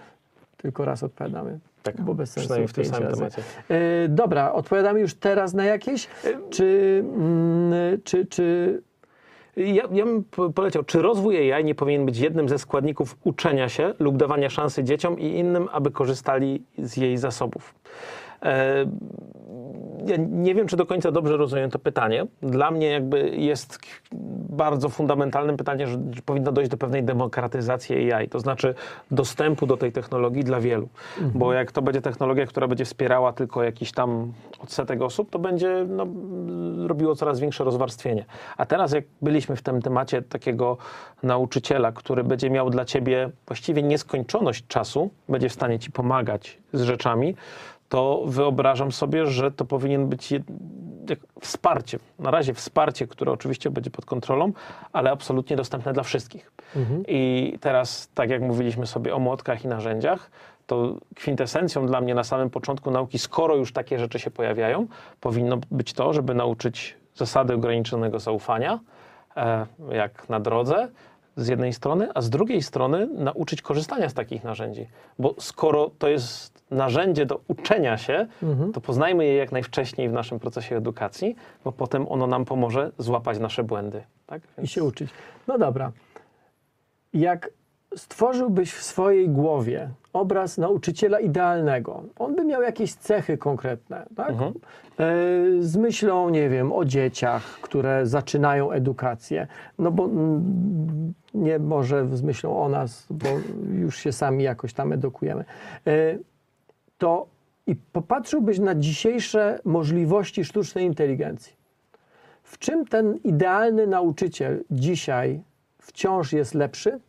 tylko raz odpowiadamy. Tak, bo bez sensu przynajmniej w tym samym temacie. E, dobra, odpowiadamy już teraz na jakieś? Czy, mm, czy, czy Ja, ja bym po- poleciał, czy rozwój AI nie powinien być jednym ze składników uczenia się lub dawania szansy dzieciom i innym, aby korzystali z jej zasobów? Ja nie wiem, czy do końca dobrze rozumiem to pytanie. Dla mnie jakby jest bardzo fundamentalnym pytaniem, że powinno dojść do pewnej demokratyzacji AI, to znaczy dostępu do tej technologii dla wielu. Bo jak to będzie technologia, która będzie wspierała tylko jakiś tam odsetek osób, to będzie no, robiło coraz większe rozwarstwienie. A teraz jak byliśmy w tym temacie takiego nauczyciela, który będzie miał dla ciebie właściwie nieskończoność czasu, będzie w stanie ci pomagać z rzeczami, to wyobrażam sobie, że to powinien być wsparcie. Na razie wsparcie, które oczywiście będzie pod kontrolą, ale absolutnie dostępne dla wszystkich. I teraz, tak jak mówiliśmy sobie o młotkach i narzędziach, to kwintesencją dla mnie na samym początku nauki, skoro już takie rzeczy się pojawiają, powinno być to, żeby nauczyć zasady ograniczonego zaufania, e, jak na drodze, z jednej strony, a z drugiej strony nauczyć korzystania z takich narzędzi. Bo skoro to jest narzędzie do uczenia się, to poznajmy je jak najwcześniej w naszym procesie edukacji, bo potem ono nam pomoże złapać nasze błędy. Tak? i się uczyć. No dobra. Jak stworzyłbyś w swojej głowie obraz nauczyciela idealnego, on by miał jakieś cechy konkretne, tak? Mhm. E, Z myślą, nie wiem, o dzieciach, które zaczynają edukację, no bo mm, nie może z myślą o nas, bo już się sami jakoś tam edukujemy. To i popatrzyłbyś na dzisiejsze możliwości sztucznej inteligencji. W czym ten idealny nauczyciel dzisiaj wciąż jest lepszy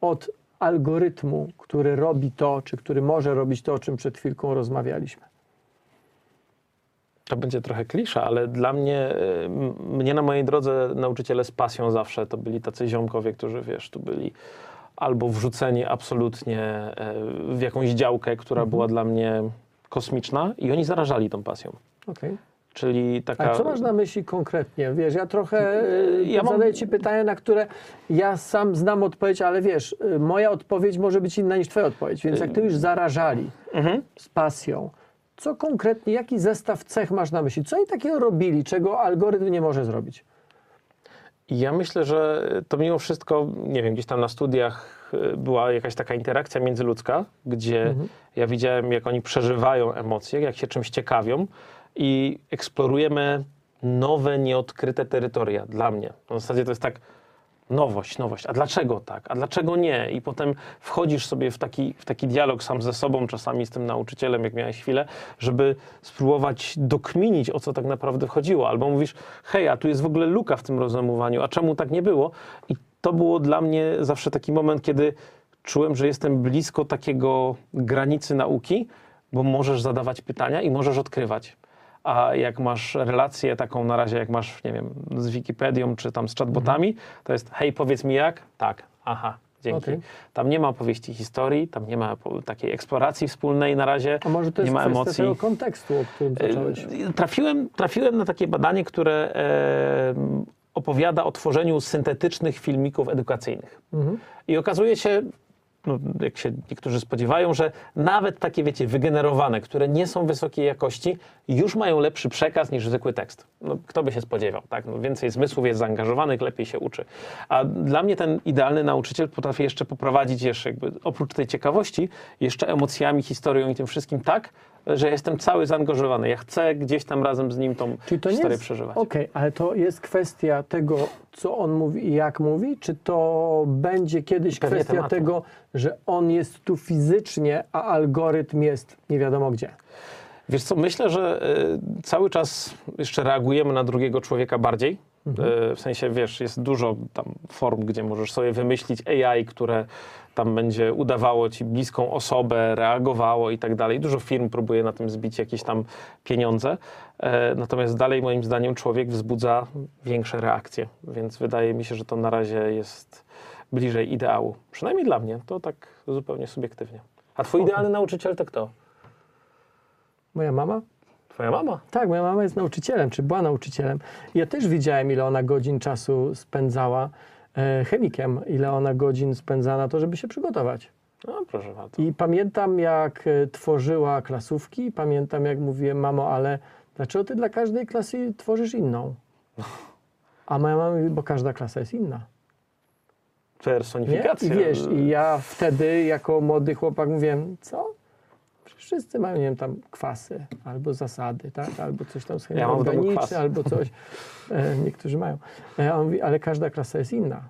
od algorytmu, który robi to, czy który może robić to, o czym przed chwilką rozmawialiśmy? To będzie trochę klisza, ale dla mnie, y, mnie na mojej drodze nauczyciele z pasją zawsze to byli tacy ziomkowie, którzy wiesz, tu byli albo wrzuceni absolutnie e, w jakąś działkę, która była dla mnie kosmiczna i oni zarażali tą pasją. Okej. Czyli taka... A co masz na myśli konkretnie? Wiesz, ja trochę y, Ja mam- zadaję Ci pytania, na które ja sam znam odpowiedź, ale wiesz, y, moja odpowiedź może być inna niż Twoja odpowiedź. Więc jak Ty już zarażali Mhm. z pasją, co konkretnie, jaki zestaw cech masz na myśli? Co oni takiego robili, czego algorytm nie może zrobić? Ja myślę, że to mimo wszystko, nie wiem, gdzieś tam na studiach y, była jakaś taka interakcja międzyludzka, gdzie ja widziałem, jak oni przeżywają emocje, jak się czymś ciekawią i eksplorujemy nowe, nieodkryte terytoria dla mnie. W zasadzie to jest tak nowość, nowość. A dlaczego tak? A dlaczego nie? I potem wchodzisz sobie w taki, w taki dialog sam ze sobą, czasami z tym nauczycielem, jak miałeś chwilę, żeby spróbować dokminić, o co tak naprawdę chodziło. Albo mówisz, hej, a tu jest w ogóle luka w tym rozumowaniu, a czemu tak nie było? I to było dla mnie zawsze taki moment, kiedy czułem, że jestem blisko takiego granicy nauki, bo możesz zadawać pytania i możesz odkrywać. A jak masz relację taką na razie, jak masz, nie wiem, z Wikipedią czy tam z chatbotami, to jest hej, powiedz mi jak? Tak, aha, dzięki. Okej. Tam nie ma opowieści historii, tam nie ma takiej eksploracji wspólnej na razie, A może to nie jest ma kwestia emocji. tego kontekstu, o którym zacząłeś? E, Trafiłem, trafiłem na takie badanie, które e, opowiada o tworzeniu syntetycznych filmików edukacyjnych. Mhm. I okazuje się, no, jak się niektórzy spodziewają, że nawet takie, wiecie, wygenerowane, które nie są wysokiej jakości, już mają lepszy przekaz niż zwykły tekst. No, kto by się spodziewał, tak? No, więcej zmysłów jest zaangażowanych, lepiej się uczy. A dla mnie ten idealny nauczyciel potrafi jeszcze poprowadzić jeszcze jakby, oprócz tej ciekawości, jeszcze emocjami, historią i tym wszystkim tak, że jestem cały zaangażowany. Ja chcę gdzieś tam razem z nim tą Czyli to historię jest, przeżywać. Okej, ale to jest kwestia tego, co on mówi i jak mówi, czy to będzie kiedyś Pewnie kwestia tematu. tego, że on jest tu fizycznie, a algorytm jest nie wiadomo gdzie? Wiesz co, myślę, że y, cały czas jeszcze reagujemy na drugiego człowieka bardziej. Y, w sensie, wiesz, jest dużo tam form, gdzie możesz sobie wymyślić AI, które tam będzie udawało ci bliską osobę, reagowało i tak dalej. Dużo firm próbuje na tym zbić jakieś tam pieniądze. E, natomiast dalej, moim zdaniem, człowiek wzbudza większe reakcje. Więc wydaje mi się, że to na razie jest bliżej ideału. Przynajmniej dla mnie. To tak zupełnie subiektywnie. A twój idealny nauczyciel to kto? Moja mama? Twoja mama. Tak, moja mama jest nauczycielem, czy była nauczycielem. Ja też widziałem, ile ona godzin czasu spędzała chemikiem, ile ona godzin spędza na to, żeby się przygotować. No, proszę bardzo. I pamiętam, jak e, tworzyła klasówki, pamiętam, jak mówiłem, mamo, ale dlaczego ty dla każdej klasy tworzysz inną? A moja mama mówi, bo każda klasa jest inna. Nie? personifikacja. I wiesz, i ja wtedy jako młody chłopak mówiłem, co? Wszyscy mają, nie wiem, tam kwasy albo zasady, tak? Albo coś tam z chemii Ja kwas. albo coś. E, niektórzy mają. E, on mówi, ale każda klasa jest inna.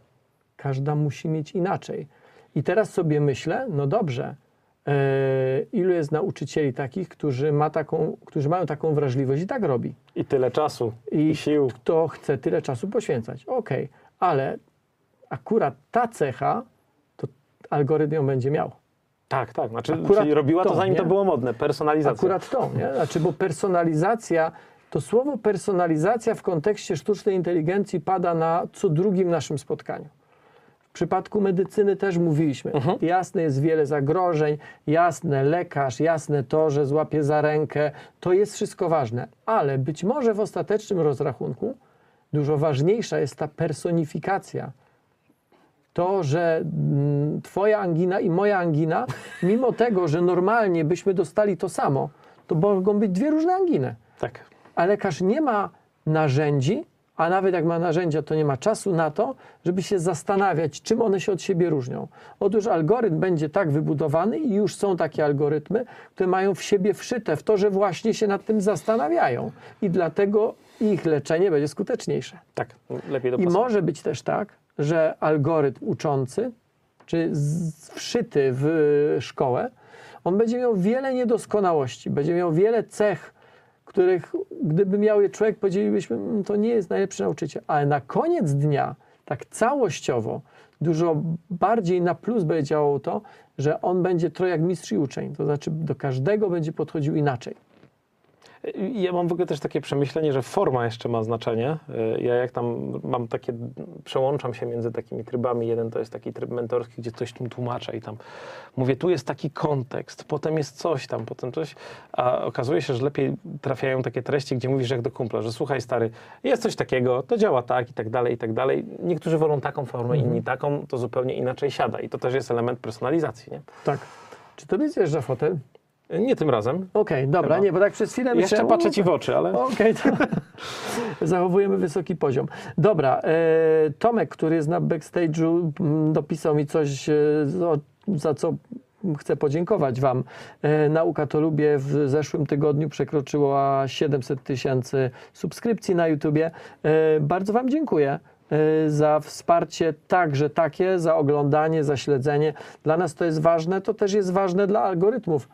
Każda musi mieć inaczej. I teraz sobie myślę, no dobrze, e, ilu jest nauczycieli takich, którzy, ma taką, którzy mają taką wrażliwość i tak robi. I tyle czasu, i, I sił. kto chce tyle czasu poświęcać. Okej, ale akurat ta cecha, to algorytm ją będzie miał. Tak, tak. Znaczy, Akurat czyli robiła to, to, zanim nie? to było modne. Personalizacja. Akurat to, nie? Znaczy, bo personalizacja, to słowo personalizacja w kontekście sztucznej inteligencji pada na co drugim naszym spotkaniu. W przypadku medycyny też mówiliśmy. Mhm. Jasne jest wiele zagrożeń, jasne lekarz, jasne to, że złapie za rękę, to jest wszystko ważne, ale być może w ostatecznym rozrachunku dużo ważniejsza jest ta personifikacja. To, że mm, twoja angina i moja angina, mimo tego, że normalnie byśmy dostali to samo, to mogą być dwie różne anginy Tak. a lekarz nie ma narzędzi, a nawet jak ma narzędzia, to nie ma czasu na to, żeby się zastanawiać, czym one się od siebie różnią. Otóż algorytm będzie tak wybudowany i już są takie algorytmy, które mają w siebie wszyte w to, że właśnie się nad tym zastanawiają i dlatego ich leczenie będzie skuteczniejsze. Tak. Lepiej I dopasować. może być też tak, że algorytm uczący, czy wszyty w szkołę, on będzie miał wiele niedoskonałości, będzie miał wiele cech, których gdyby miał je człowiek, powiedzielibyśmy, "Mm, to nie jest najlepszy nauczyciel. Ale na koniec dnia, tak całościowo, dużo bardziej na plus będzie działało to, że on będzie trochę jak mistrz i uczeń. To znaczy do każdego będzie podchodził inaczej. Ja mam w ogóle też takie przemyślenie, że forma jeszcze ma znaczenie. Y, Ja jak tam mam takie, przełączam się między takimi trybami. Jeden to jest taki tryb mentorski, gdzie coś tu tłumaczę i tam mówię, tu jest taki kontekst, potem jest coś tam, potem coś, a okazuje się, że lepiej trafiają takie treści, gdzie mówisz jak do kumpla, że słuchaj stary, jest coś takiego, to działa tak i tak dalej, i tak dalej. Niektórzy wolą taką formę, inni taką, to zupełnie inaczej siada i to też jest element personalizacji, nie? Tak. Czy tobie zjeżdża fotel? Nie tym razem. Okej, dobra, Chyba. nie, bo tak przez chwilę Jeszcze myślałem, patrzę ci w oczy, ale... Okej, to zachowujemy wysoki poziom. Dobra, e, Tomek, który jest na backstage'u, m, dopisał mi coś, e, za, za co chcę podziękować Wam. E, Nauka to lubię w zeszłym tygodniu przekroczyła 700 tysięcy subskrypcji na YouTubie. E, bardzo Wam dziękuję e, za wsparcie także takie, za oglądanie, za śledzenie. Dla nas to jest ważne, to też jest ważne dla algorytmów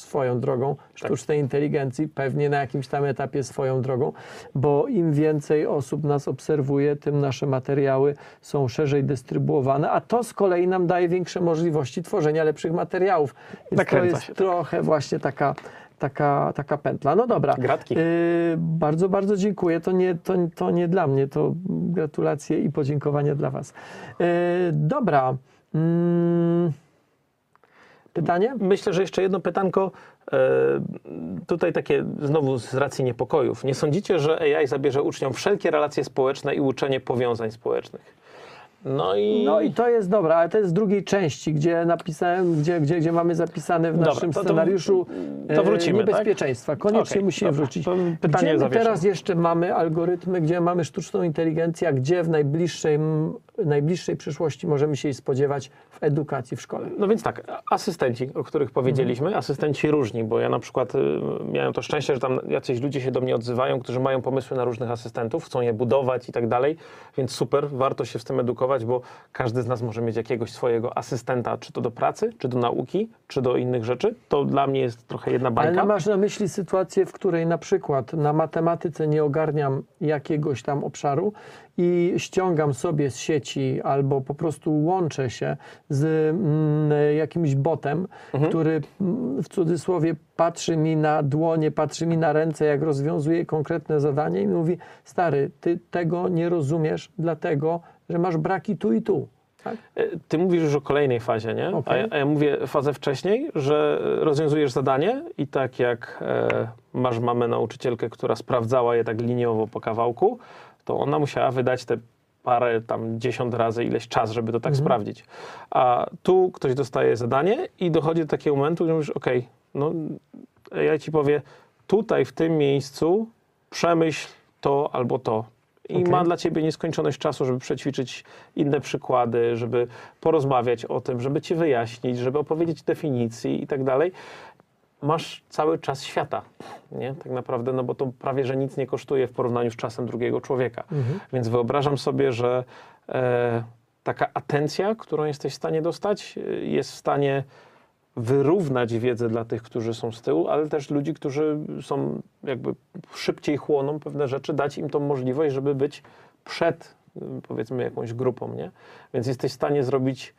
swoją drogą sztucznej inteligencji, pewnie na jakimś tam etapie swoją drogą, bo im więcej osób nas obserwuje, tym nasze materiały są szerzej dystrybuowane, a to z kolei nam daje większe możliwości tworzenia lepszych materiałów. Więc to Nakręca jest się, tak. trochę właśnie taka, taka, taka pętla. No dobra. Gratki. Yy, bardzo, bardzo dziękuję. To nie, to, to nie dla mnie, to gratulacje i podziękowania dla Was. Yy, dobra. Mm, pytanie? Myślę, że jeszcze jedno pytanko. E, tutaj takie znowu z racji niepokojów. Nie sądzicie, że AI zabierze uczniom wszelkie relacje społeczne i uczenie powiązań społecznych? No i. No i to jest dobra, ale to jest z drugiej części, gdzie napisałem, gdzie, gdzie, gdzie mamy zapisane w Dobra, naszym to- to- scenariuszu to e, wrócimy, tak? niebezpieczeństwa. Koniecznie Okej, musimy dobra. wrócić. Pytanie gdzie teraz jeszcze mamy algorytmy, gdzie mamy sztuczną inteligencję, a gdzie w najbliższej, najbliższej przyszłości możemy się jej spodziewać w edukacji w szkole? No więc tak, asystenci, o których powiedzieliśmy, asystenci różni, bo ja na przykład y, miałem to szczęście, że tam jacyś ludzie się do mnie odzywają, którzy mają pomysły na różnych asystentów, chcą je budować i tak dalej, więc super, warto się w tym edukować, bo każdy z nas może mieć jakiegoś swojego asystenta, czy to do pracy, czy do nauki, czy do innych rzeczy. To dla mnie jest trochę jedna Ale bańka. nie masz na myśli sytuację, w której na przykład na matematyce nie ogarniam jakiegoś tam obszaru i ściągam sobie z sieci albo po prostu łączę się z mm, jakimś botem, Mhm. który mm, w cudzysłowie patrzy mi na dłonie, patrzy mi na ręce, jak rozwiązuje konkretne zadanie i mówi, stary, ty tego nie rozumiesz, dlatego, że masz braki tu i tu. Tak? E, Ty mówisz już o kolejnej fazie, nie? A, Okej. ja, a ja mówię fazę wcześniej, że rozwiązujesz zadanie i tak jak e, masz mamę nauczycielkę, która sprawdzała je tak liniowo po kawałku, to ona musiała wydać te parę tam dziesiąt razy ileś czas, żeby to tak sprawdzić. A tu ktoś dostaje zadanie i dochodzi do takiego momentu, że mówisz, okej, no ja ci powie, tutaj w tym miejscu przemyśl to albo to. I Okej. ma dla ciebie nieskończoność czasu, żeby przećwiczyć inne przykłady, żeby porozmawiać o tym, żeby ci wyjaśnić, żeby opowiedzieć definicji i tak dalej. masz cały czas świata, nie? Tak naprawdę, no bo to prawie, że nic nie kosztuje w porównaniu z czasem drugiego człowieka. Więc wyobrażam sobie, że e, taka atencja, którą jesteś w stanie dostać, e, jest w stanie wyrównać wiedzę dla tych, którzy są z tyłu, ale też ludzi, którzy są jakby szybciej chłoną pewne rzeczy, dać im tą możliwość, żeby być przed powiedzmy jakąś grupą, nie? Więc jesteś w stanie zrobić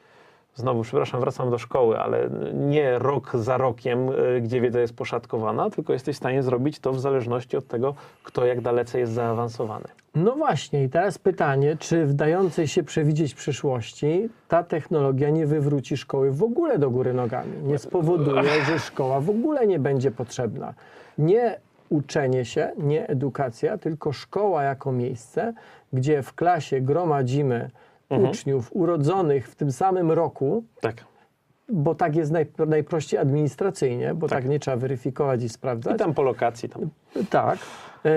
Znowu, przepraszam, wracam do szkoły, ale nie rok za rokiem, y, gdzie wiedza jest poszatkowana, tylko jesteś w stanie zrobić to w zależności od tego, kto jak dalece jest zaawansowany. No właśnie, i teraz pytanie, czy w dającej się przewidzieć przyszłości ta technologia nie wywróci szkoły w ogóle do góry nogami? Nie spowoduje, że szkoła w ogóle nie będzie potrzebna. Nie uczenie się, nie edukacja, tylko szkoła jako miejsce, gdzie w klasie gromadzimy uczniów urodzonych w tym samym roku, Tak. bo tak jest naj, najprościej administracyjnie, bo tak. Tak. nie trzeba weryfikować i sprawdzać. I tam po lokacji, tam. Tak, e,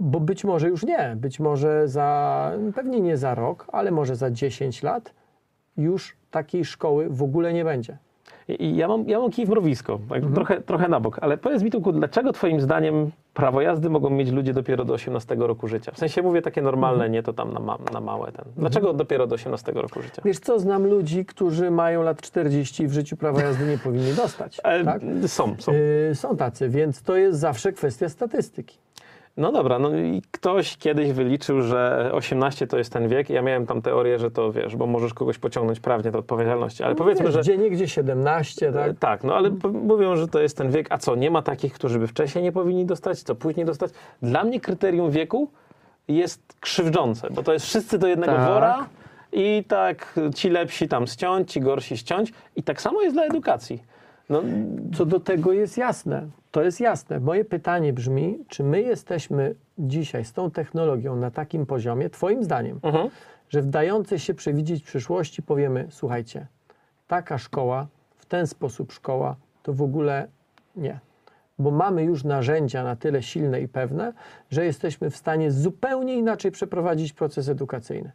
bo być może już nie, być może za, pewnie nie za rok, ale może za 10 lat już takiej szkoły w ogóle nie będzie. I ja mam, ja mam kij w mrowisko, tak trochę, trochę na bok, ale powiedz mi tylko, dlaczego twoim zdaniem prawo jazdy mogą mieć ludzie dopiero do 18 roku życia? W sensie mówię takie normalne, nie to tam na, ma, na małe ten. Dlaczego dopiero do 18 roku życia? Wiesz co, znam ludzi, którzy mają lat 40 i w życiu prawa jazdy nie powinni dostać. E, tak? Są, są. Y, są tacy, więc to jest zawsze kwestia statystyki. No dobra, no i ktoś kiedyś wyliczył, że 18 to jest ten wiek. Ja miałem tam teorię, że to wiesz, bo możesz kogoś pociągnąć prawnie do odpowiedzialności, ale powiedzmy, Wiesz, że. Gdzie niegdzie 17, tak? Tak, no ale mówią, że to jest ten wiek. A co, nie ma takich, którzy by wcześniej nie powinni dostać, co później dostać? Dla mnie kryterium wieku jest krzywdzące, bo to jest wszyscy do jednego Tak. wora i tak ci lepsi tam ściąć, ci gorsi ściąć. I tak samo jest dla edukacji. No, Co do tego jest jasne. To jest jasne. Moje pytanie brzmi, czy my jesteśmy dzisiaj z tą technologią na takim poziomie, Twoim zdaniem, mhm. że w dającej się przewidzieć przyszłości powiemy, słuchajcie, taka szkoła, w ten sposób szkoła, to w ogóle nie. Bo mamy już narzędzia na tyle silne i pewne, że jesteśmy w stanie zupełnie inaczej przeprowadzić proces edukacyjny.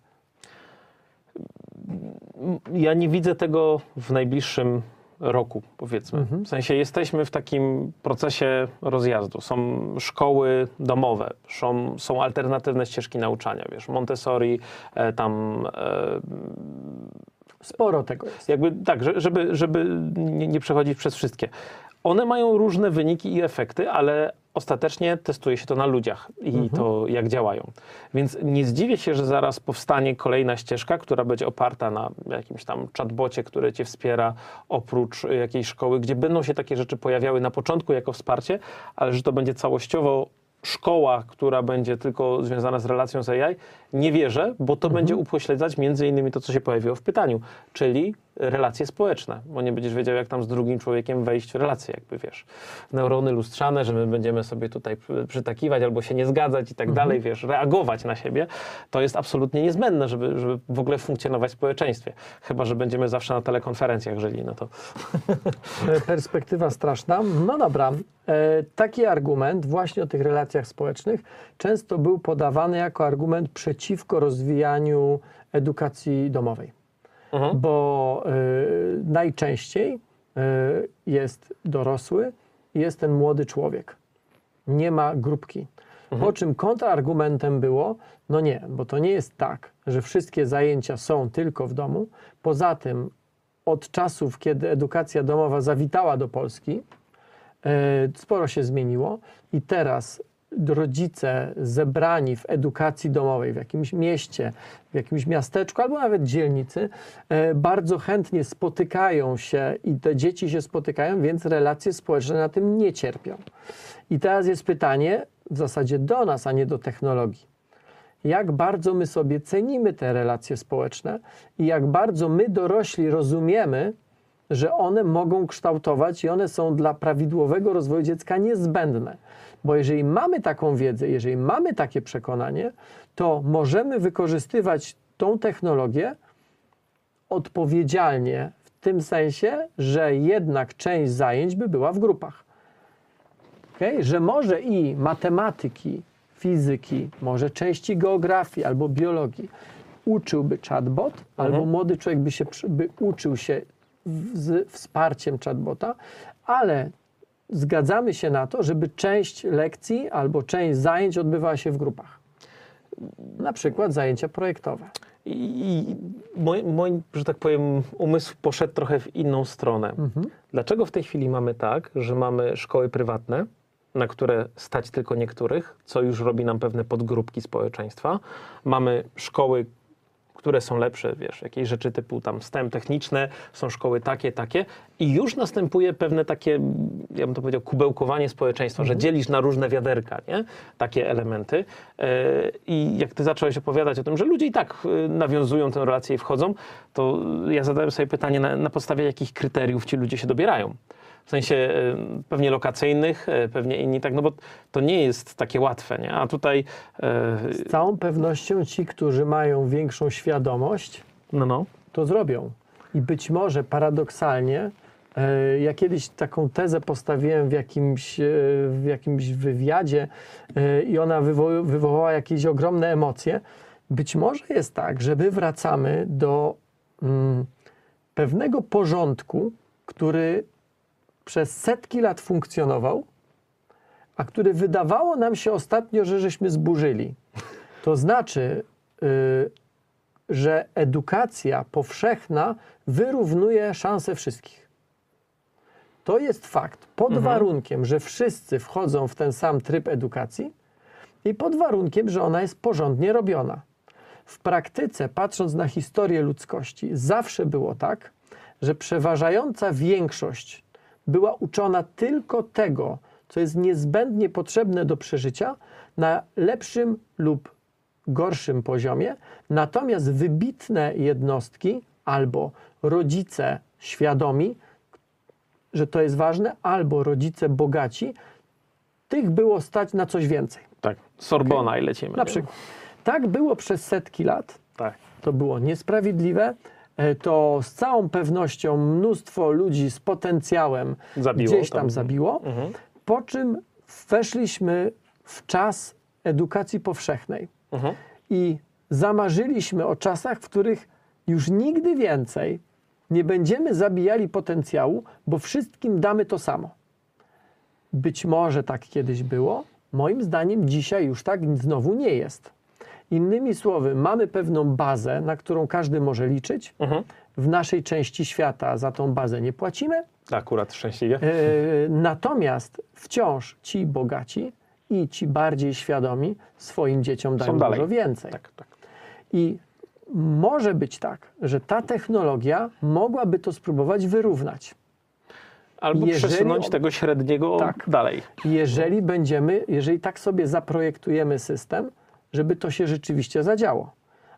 ja nie widzę tego w najbliższym roku, powiedzmy. W sensie jesteśmy w takim procesie rozjazdu. Są szkoły domowe, są, są alternatywne ścieżki nauczania, wiesz, Montessori, e, tam e, Sporo tego jest. jakby tak, że- żeby, żeby nie, nie przechodzić przez wszystkie. One mają różne wyniki i efekty, ale ostatecznie testuje się to na ludziach i to jak działają. Więc nie zdziwię się, że zaraz powstanie kolejna ścieżka, która będzie oparta na jakimś tam chatbocie, który cię wspiera oprócz y, jakiejś szkoły, gdzie będą się takie rzeczy pojawiały na początku jako wsparcie, ale że to będzie całościowo szkoła, która będzie tylko związana z relacją z AI, nie wierzę, bo to będzie upośledzać między innymi to, co się pojawiło w pytaniu, czyli relacje społeczne, bo nie będziesz wiedział, jak tam z drugim człowiekiem wejść w relacje, jakby wiesz, neurony lustrzane, że my będziemy sobie tutaj przy- przytakiwać albo się nie zgadzać i tak dalej, wiesz, reagować na siebie, to jest absolutnie niezbędne, żeby, żeby w ogóle funkcjonować w społeczeństwie. Chyba, że będziemy zawsze na telekonferencjach żyli, no to Perspektywa straszna. No dobra, e, taki argument właśnie o tych relacjach społecznych często był podawany jako argument przeciwko rozwijaniu edukacji domowej. Mhm. Bo e, najczęściej e, jest dorosły i jest ten młody człowiek. Nie ma grupki. Po czym kontrargumentem było, no nie, bo to nie jest tak, że wszystkie zajęcia są tylko w domu. Poza tym od czasów, kiedy edukacja domowa zawitała do Polski, e, sporo się zmieniło i teraz rodzice zebrani w edukacji domowej w jakimś mieście, w jakimś miasteczku albo nawet dzielnicy e, bardzo chętnie spotykają się i te dzieci się spotykają, więc relacje społeczne na tym nie cierpią. I teraz jest pytanie w zasadzie do nas, a nie do technologii jak bardzo my sobie cenimy te relacje społeczne i jak bardzo my dorośli rozumiemy, że one mogą kształtować i one są dla prawidłowego rozwoju dziecka niezbędne. Bo jeżeli mamy taką wiedzę, jeżeli mamy takie przekonanie, to możemy wykorzystywać tą technologię odpowiedzialnie w tym sensie, że jednak część zajęć by była w grupach. Okay? Że może i matematyki, fizyki, może części geografii albo biologii uczyłby chatbot, albo młody człowiek by, się, by uczył się z wsparciem chatbota, ale zgadzamy się na to, żeby część lekcji albo część zajęć odbywała się w grupach. Na przykład zajęcia projektowe. I mój, mój, że tak powiem, umysł poszedł trochę w inną stronę. Dlaczego w tej chwili mamy tak, że mamy szkoły prywatne, na które stać tylko niektórych, co już robi nam pewne podgrupki społeczeństwa? Mamy szkoły, które są lepsze, wiesz, jakieś rzeczy typu tam STEM techniczne, są szkoły takie, takie i już następuje pewne takie, ja bym to powiedział, kubełkowanie społeczeństwa, że dzielisz na różne wiaderka, nie? Takie elementy. E, I jak ty zacząłeś opowiadać o tym, że ludzie i tak e, nawiązują tę relację i wchodzą, to ja zadałem sobie pytanie, na, na podstawie jakich kryteriów ci ludzie się dobierają. W sensie e, pewnie lokacyjnych, e, pewnie inni tak, no bo to nie jest takie łatwe, nie? A tutaj, e, Z całą pewnością ci, którzy mają większą świadomość, no, no. to zrobią. I być może paradoksalnie, ja kiedyś taką tezę postawiłem w jakimś, w jakimś wywiadzie i ona wywo- wywołała jakieś ogromne emocje. Być może jest tak, że my wracamy do mm, pewnego porządku, który przez setki lat funkcjonował, a który wydawało nam się ostatnio, że żeśmy zburzyli. To znaczy, y, że edukacja powszechna wyrównuje szanse wszystkich. To jest fakt, pod warunkiem, że wszyscy wchodzą w ten sam tryb edukacji i pod warunkiem, że ona jest porządnie robiona. W praktyce, patrząc na historię ludzkości, zawsze było tak, że przeważająca większość była uczona tylko tego, co jest niezbędnie potrzebne do przeżycia na lepszym lub gorszym poziomie, natomiast wybitne jednostki albo rodzice świadomi, że to jest ważne, albo rodzice bogaci, tych było stać na coś więcej. Tak, Sorbona i lecimy. Na przykład. Tak było przez setki lat. Tak. To było niesprawiedliwe. E, To z całą pewnością mnóstwo ludzi z potencjałem Zabiło, gdzieś tam tam. zabiło. Mhm. Po czym weszliśmy w czas edukacji powszechnej Mhm. i zamarzyliśmy o czasach, w których już nigdy więcej nie będziemy zabijali potencjału, bo wszystkim damy to samo. Być może tak kiedyś było, moim zdaniem dzisiaj już tak znowu nie jest. Innymi słowy, mamy pewną bazę, na którą każdy może liczyć. Mhm. W naszej części świata za tą bazę nie płacimy, Akurat szczęśliwie. E, Natomiast wciąż ci bogaci i ci bardziej świadomi swoim dzieciom dają dużo więcej. Tak, tak. I może być tak, że ta technologia mogłaby to spróbować wyrównać. Albo Jeżeli przesunąć tego średniego Tak. dalej. Jeżeli będziemy, jeżeli tak sobie zaprojektujemy system, żeby to się rzeczywiście zadziało.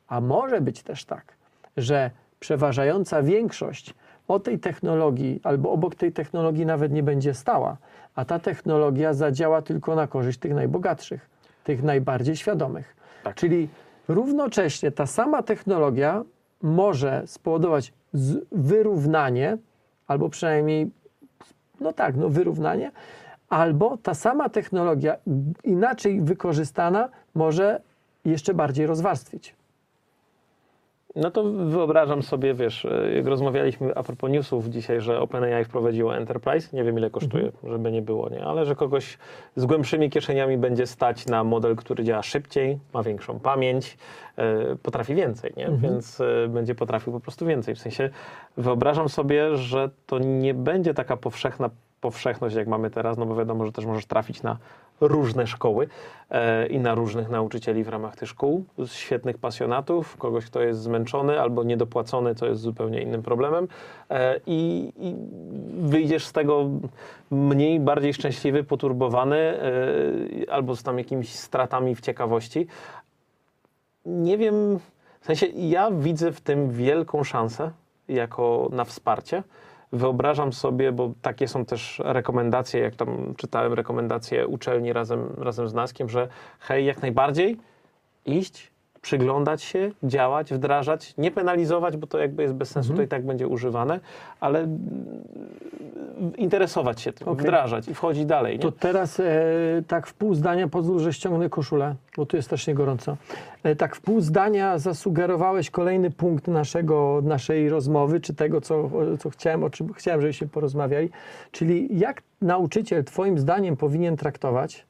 A może być też tak, że przeważająca większość o tej technologii albo obok tej technologii nawet nie będzie stała, a ta technologia zadziała tylko na korzyść tych najbogatszych, tych najbardziej świadomych. Tak. Czyli równocześnie ta sama technologia może spowodować wyrównanie, albo przynajmniej no tak, no wyrównanie, albo ta sama technologia inaczej wykorzystana może jeszcze bardziej rozwarstwić. No to wyobrażam sobie, wiesz, e, jak rozmawialiśmy a propos newsów dzisiaj, że OpenAI wprowadziło Enterprise, nie wiem ile kosztuje, żeby nie było, nie, ale że kogoś z głębszymi kieszeniami będzie stać na model, który działa szybciej, ma większą pamięć, e, potrafi więcej, nie? Więc e, będzie potrafił po prostu więcej. W sensie wyobrażam sobie, że to nie będzie taka powszechna powszechność, jak mamy teraz, no bo wiadomo, że też możesz trafić na różne szkoły e, i na różnych nauczycieli w ramach tych szkół, świetnych pasjonatów, kogoś, kto jest zmęczony albo niedopłacony, co jest zupełnie innym problemem e, i, i wyjdziesz z tego mniej, bardziej szczęśliwy, poturbowany e, albo z tam jakimiś stratami w ciekawości. Nie wiem, w sensie ja widzę w tym wielką szansę jako na wsparcie. Wyobrażam sobie, bo takie są też rekomendacje, jak tam czytałem rekomendacje uczelni razem, razem z Naskiem, że hej, jak najbardziej iść przyglądać się, działać, wdrażać, nie penalizować, bo to jakby jest bez sensu, to i tak będzie używane, ale interesować się tym, Okej. wdrażać i wchodzić dalej. Nie? To teraz e, tak w pół zdania, pozwól, że ściągnę koszulę, bo tu jest strasznie gorąco. E, tak w pół zdania zasugerowałeś kolejny punkt naszego, naszej rozmowy, czy tego, co, co chciałem, o czym chciałem, żebyśmy porozmawiali. Czyli jak nauczyciel twoim zdaniem powinien traktować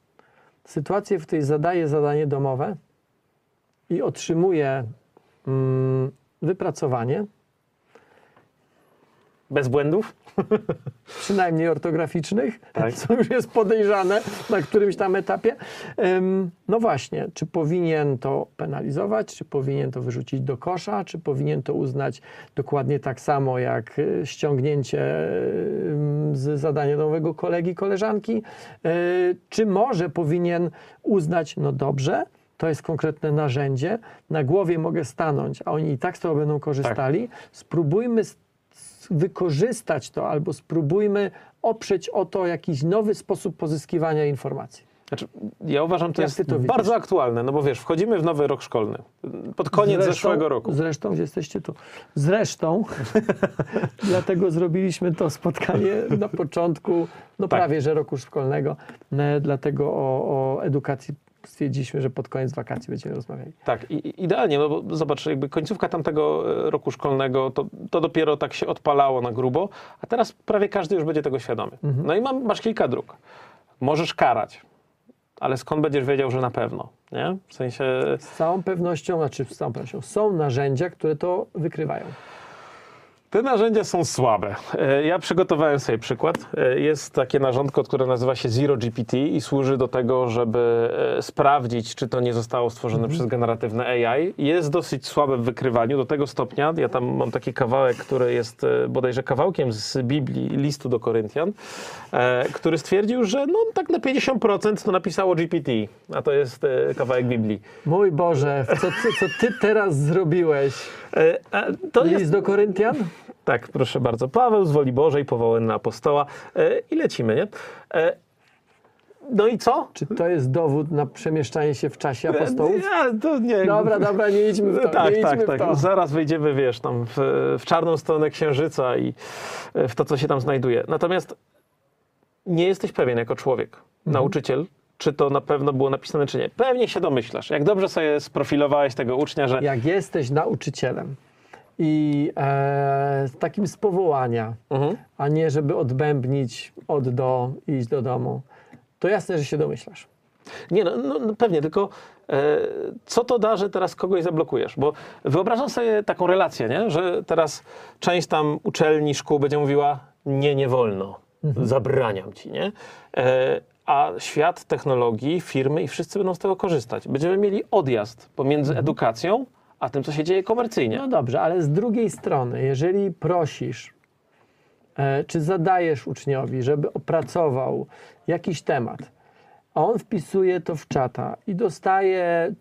sytuację, w której zadaje zadanie domowe i otrzymuje mm, wypracowanie, Bez błędów? przynajmniej ortograficznych, Tak. co już jest podejrzane na którymś tam etapie. Ym, No właśnie, czy powinien to penalizować, czy powinien to wyrzucić do kosza, czy powinien to uznać dokładnie tak samo jak y, ściągnięcie ym, z zadania nowego kolegi, koleżanki, Y, czy może powinien uznać, no dobrze, to jest konkretne narzędzie, na głowie mogę stanąć, a oni i tak z tego będą korzystali. Spróbujmy s- s- wykorzystać to albo spróbujmy oprzeć o to jakiś nowy sposób pozyskiwania informacji. Znaczy, ja uważam, to Jak jest to bardzo aktualne, no bo wiesz, wchodzimy w nowy rok szkolny, pod koniec Zresztą- zeszłego roku. Zresztą, gdzie jesteście tu. Zresztą, dlatego zrobiliśmy to spotkanie na początku, no Tak. prawie że roku szkolnego, e, dlatego o, o edukacji stwierdziliśmy, że pod koniec wakacji będziemy rozmawiali. Tak, i, idealnie, no bo zobacz, jakby końcówka tamtego e, roku szkolnego, to, to dopiero tak się odpalało na grubo, a teraz prawie każdy już będzie tego świadomy. Mhm. No i mam, masz kilka dróg. Możesz karać, ale skąd będziesz wiedział, że na pewno, nie? W sensie... Z całą pewnością, znaczy z całą pewnością, są narzędzia, które to wykrywają. Te narzędzia są słabe. E, Ja przygotowałem sobie przykład. E, Jest takie narzędźko, które nazywa się Zero GPT i służy do tego, żeby e, sprawdzić, czy to nie zostało stworzone przez generatywne AI. Jest dosyć słabe w wykrywaniu, do tego stopnia, ja tam mam taki kawałek, który jest bodajże kawałkiem z Biblii, listu do Koryntian, który stwierdził, że no tak na 50% to napisało GPT, a to jest kawałek Biblii. Mój Boże, co, co ty teraz zrobiłeś? E, To List jest do Koryntian? Tak, proszę bardzo. Paweł z woli Bożej, powołany na apostoła. E, I lecimy, nie? E, no i co? Czy to jest dowód na przemieszczanie się w czasie apostołów? Ja, to nie. Dobra, dobra, nie idźmy w to. Tak, nie tak, tak. to. Zaraz wejdziemy, wiesz, tam w, w czarną stronę księżyca i w to, co się tam znajduje. Natomiast nie jesteś pewien jako człowiek, Mhm. nauczyciel, czy to na pewno było napisane, czy nie. Pewnie się domyślasz. Jak dobrze sobie sprofilowałeś tego ucznia, że Jak jesteś nauczycielem i e, takim z powołania, Mhm. a nie żeby odbębnić od do i iść do domu, to jasne, że się domyślasz. Nie, no, no, no pewnie, tylko e, co to da, że teraz kogoś zablokujesz? Bo wyobrażam sobie taką relację, nie? że teraz część tam uczelni, szkół będzie mówiła, nie, nie wolno, zabraniam ci, nie? E, a świat technologii, firmy i wszyscy będą z tego korzystać. Będziemy mieli odjazd pomiędzy edukacją, a tym, co się dzieje komercyjnie. No dobrze, ale z drugiej strony, jeżeli prosisz, e, czy zadajesz uczniowi, żeby opracował jakiś temat, a on wpisuje to w czata i dostaje,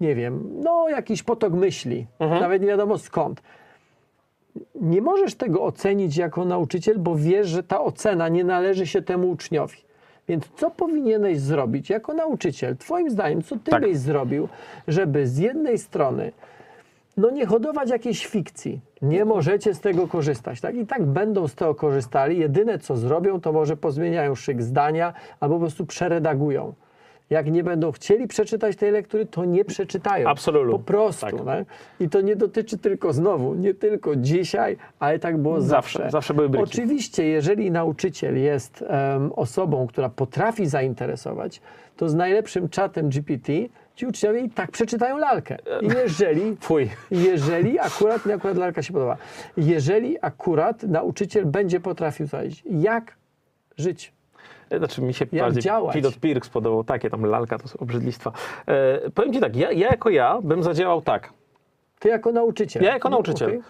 nie wiem, no jakiś potok myśli, nawet nie wiadomo skąd. Nie możesz tego ocenić jako nauczyciel, bo wiesz, że ta ocena nie należy się temu uczniowi. Więc co powinieneś zrobić jako nauczyciel? Twoim zdaniem, co ty Tak. byś zrobił, żeby z jednej strony no nie hodować jakiejś fikcji. Nie możecie z tego korzystać. Tak? I tak będą z tego korzystali. Jedyne co zrobią, to może pozmieniają szyk zdania albo po prostu przeredagują. Jak nie będą chcieli przeczytać tej lektury, to nie przeczytają. Absolutnie. Po prostu. Tak. Tak? I to nie dotyczy tylko znowu, nie tylko dzisiaj, ale tak było Zawsze, zawsze. zawsze były bryki. Oczywiście, jeżeli nauczyciel jest em, osobą, która potrafi zainteresować, to z najlepszym czatem GPT ci uczniowie i tak przeczytają lalkę. Jeżeli Fuj. jeżeli akurat, mi akurat lalka się podoba, jeżeli akurat nauczyciel będzie potrafił znaleźć, jak żyć. Znaczy mi się Jak bardziej działać? pilot Pirk spodobał, takie tam lalka, to są obrzydlistwa. E, powiem ci tak, ja, ja jako ja bym zadziałał tak. Ty jako nauczyciel. Ja jako nauczyciel. okej.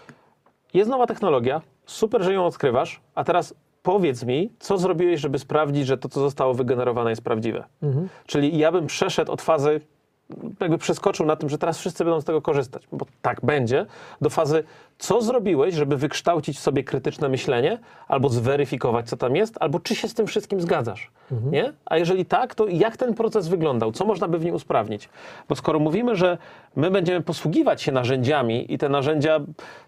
Jest nowa technologia, super, że ją odkrywasz, a teraz powiedz mi, co zrobiłeś, żeby sprawdzić, że to, co zostało wygenerowane, jest prawdziwe. Mhm. Czyli ja bym przeszedł od fazy jakby przeskoczył na tym, że teraz wszyscy będą z tego korzystać, bo tak będzie, do fazy, co zrobiłeś, żeby wykształcić w sobie krytyczne myślenie, albo zweryfikować, co tam jest, albo czy się z tym wszystkim zgadzasz, nie? A jeżeli tak, to jak ten proces wyglądał? Co można by w nim usprawnić? Bo skoro mówimy, że my będziemy posługiwać się narzędziami i te narzędzia,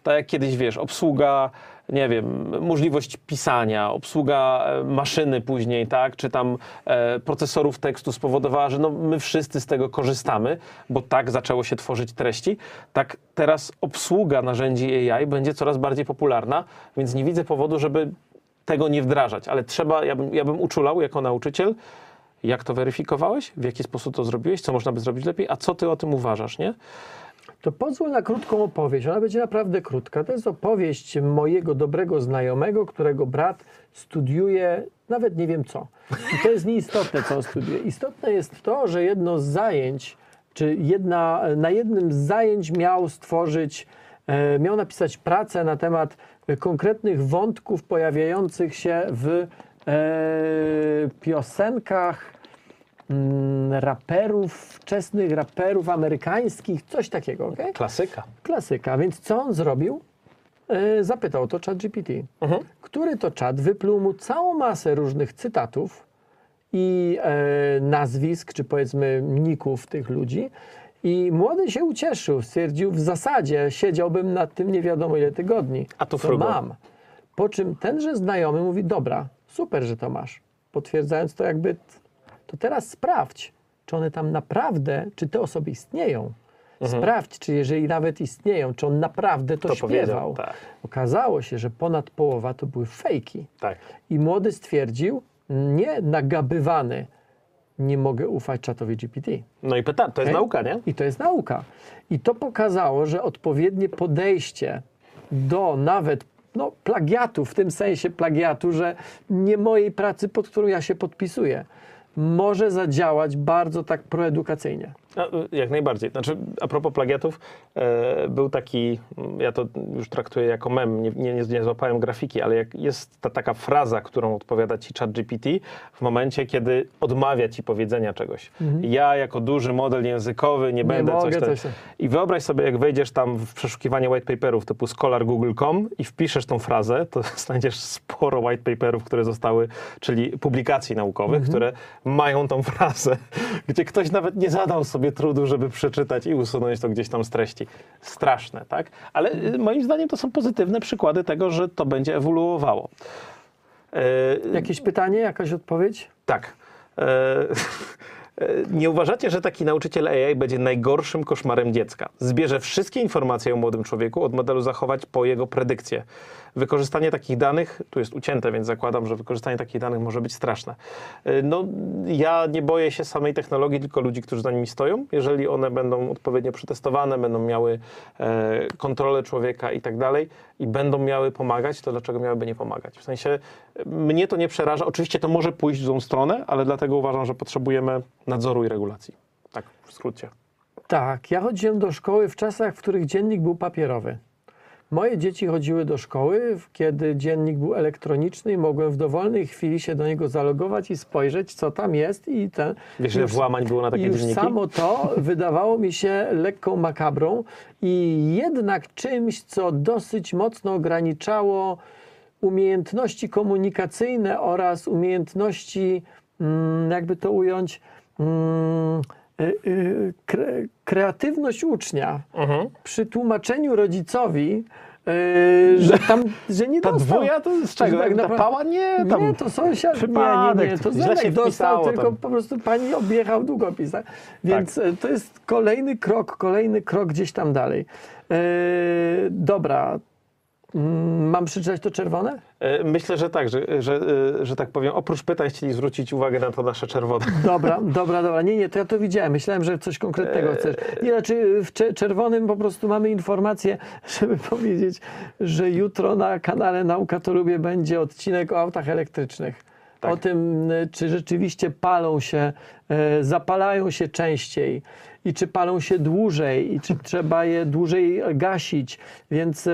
tak jak kiedyś, wiesz, obsługa nie wiem, możliwość pisania, obsługa e, maszyny później, tak, czy tam e, procesorów tekstu spowodowała, że no, my wszyscy z tego korzystamy, bo tak zaczęło się tworzyć treści, tak teraz obsługa narzędzi AI będzie coraz bardziej popularna, więc nie widzę powodu, żeby tego nie wdrażać, ale trzeba, ja bym, ja bym uczulał jako nauczyciel, jak to weryfikowałeś, w jaki sposób to zrobiłeś, co można by zrobić lepiej, a co ty o tym uważasz, nie? To pozwól na krótką opowieść. Ona będzie naprawdę krótka. To jest opowieść mojego dobrego znajomego, którego brat studiuje nawet nie wiem co. I to jest nieistotne, co on studiuje. Istotne jest to, że jedno z zajęć, czy jedna, na jednym z zajęć miał stworzyć, e, miał napisać pracę na temat konkretnych wątków pojawiających się w e, piosenkach raperów, wczesnych raperów amerykańskich, coś takiego, okej? Klasyka. Klasyka. Więc co on zrobił? E, zapytał to ChatGPT, Mhm. który to czat wypluł mu całą masę różnych cytatów i e, nazwisk, czy powiedzmy ników tych ludzi. I młody się ucieszył, stwierdził, w zasadzie siedziałbym nad tym nie wiadomo ile tygodni. A to co mam. Po czym tenże znajomy mówi, dobra, super, że to masz. Potwierdzając to jakby, to teraz sprawdź, czy one tam naprawdę, czy te osoby istnieją. Sprawdź, czy jeżeli nawet istnieją, czy on naprawdę to, To śpiewał. tak. Okazało się, że ponad połowa to były fejki. Tak. I młody stwierdził, nie nagabywany, nie mogę ufać czatowi GPT. No i pyta, to jest Okej? nauka, nie? I to jest nauka. I to pokazało, że odpowiednie podejście do nawet no, plagiatu, w tym sensie plagiatu, że nie mojej pracy, pod którą ja się podpisuję, może zadziałać bardzo tak proedukacyjnie. No, jak najbardziej. Znaczy, a propos plagiatów, e, był taki, mm, ja to już traktuję jako mem, nie, nie, nie złapałem grafiki, ale jak jest ta taka fraza, którą odpowiada ci ChatGPT w momencie, kiedy odmawia ci powiedzenia czegoś. Ja jako duży model językowy nie, będę mogę coś tam. coś tam. I wyobraź sobie, jak wejdziesz tam w przeszukiwanie white paperów typu scholar.google.com i wpiszesz tą frazę, to znajdziesz sporo white paperów, które zostały, czyli publikacji naukowych, które mają tą frazę, gdzie ktoś nawet nie zadał sobie trudu, żeby przeczytać i usunąć to gdzieś tam z treści. Straszne, tak? Ale y, moim zdaniem to są pozytywne przykłady tego, że to będzie ewoluowało. E, Jakieś pytanie, jakaś odpowiedź? tak. E, e, Nie uważacie, że taki nauczyciel AI będzie najgorszym koszmarem dziecka? Zbierze wszystkie informacje o młodym człowieku od modelu zachować po jego predykcję. Wykorzystanie takich danych, tu jest ucięte, więc zakładam, że wykorzystanie takich danych może być straszne. E, No, ja nie boję się samej technologii, tylko ludzi, którzy za nimi stoją. Jeżeli one będą odpowiednio przetestowane, będą miały e, kontrolę człowieka i tak dalej, i będą miały pomagać, to dlaczego miałyby nie pomagać? W sensie e, mnie to nie przeraża. Oczywiście to może pójść w złą stronę, ale dlatego uważam, że potrzebujemy nadzoru i regulacji. Tak, w skrócie. Tak, ja chodziłem do szkoły w czasach, w których dziennik był papierowy. Moje dzieci chodziły do szkoły, kiedy dziennik był elektroniczny i mogłem w dowolnej chwili się do niego zalogować i spojrzeć, co tam jest i ten. Wiesz, już- włamań było na takie już dzienniki? samo to wydawało mi się lekką makabrą i jednak czymś, co dosyć mocno ograniczało umiejętności komunikacyjne oraz umiejętności, mm, jakby to ująć, mm, kre, kreatywność ucznia Mhm. przy tłumaczeniu rodzicowi, y, że tam, że nie Ta dostał. dwuja to z czego? Tak Ta naprawdę- pała? Nie, tam nie, to sąsiad, nie, nie, przypadek, nie, to Zenek dostał, tylko tam. po prostu pani objechał długopis. Tak? Więc e, to jest kolejny krok, kolejny krok gdzieś tam dalej. E, dobra, mam przeczytać to czerwone? E, Myślę, że tak, że, że, e, że tak powiem, oprócz pytań chcieli zwrócić uwagę na to nasze czerwone. Dobra, dobra, dobra. Nie, nie, to ja to widziałem. Myślałem, że coś konkretnego chcesz. Nie, znaczy w cze- czerwonym po prostu mamy informację, żeby powiedzieć, że jutro na kanale Nauka to Lubię będzie odcinek o autach elektrycznych. Tak. o tym, y, czy rzeczywiście palą się, y, zapalają się częściej i czy palą się dłużej i czy trzeba je dłużej gasić. Więc, y,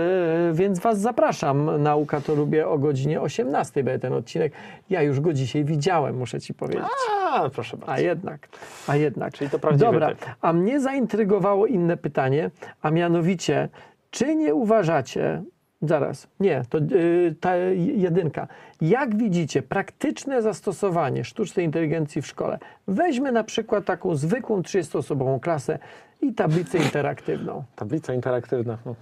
więc Was zapraszam. Nauka to lubię o godzinie 18, będzie ten odcinek. Ja już go dzisiaj widziałem, muszę Ci powiedzieć. A, proszę bardzo. A jednak, a jednak. Czyli to prawdziwy Dobra, typ. a mnie zaintrygowało inne pytanie, a mianowicie, czy nie uważacie, zaraz, nie, to yy, ta jedynka, jak widzicie praktyczne zastosowanie sztucznej inteligencji w szkole? Weźmy na przykład taką zwykłą 30-osobową klasę i tablicę interaktywną. Tablica interaktywna. No.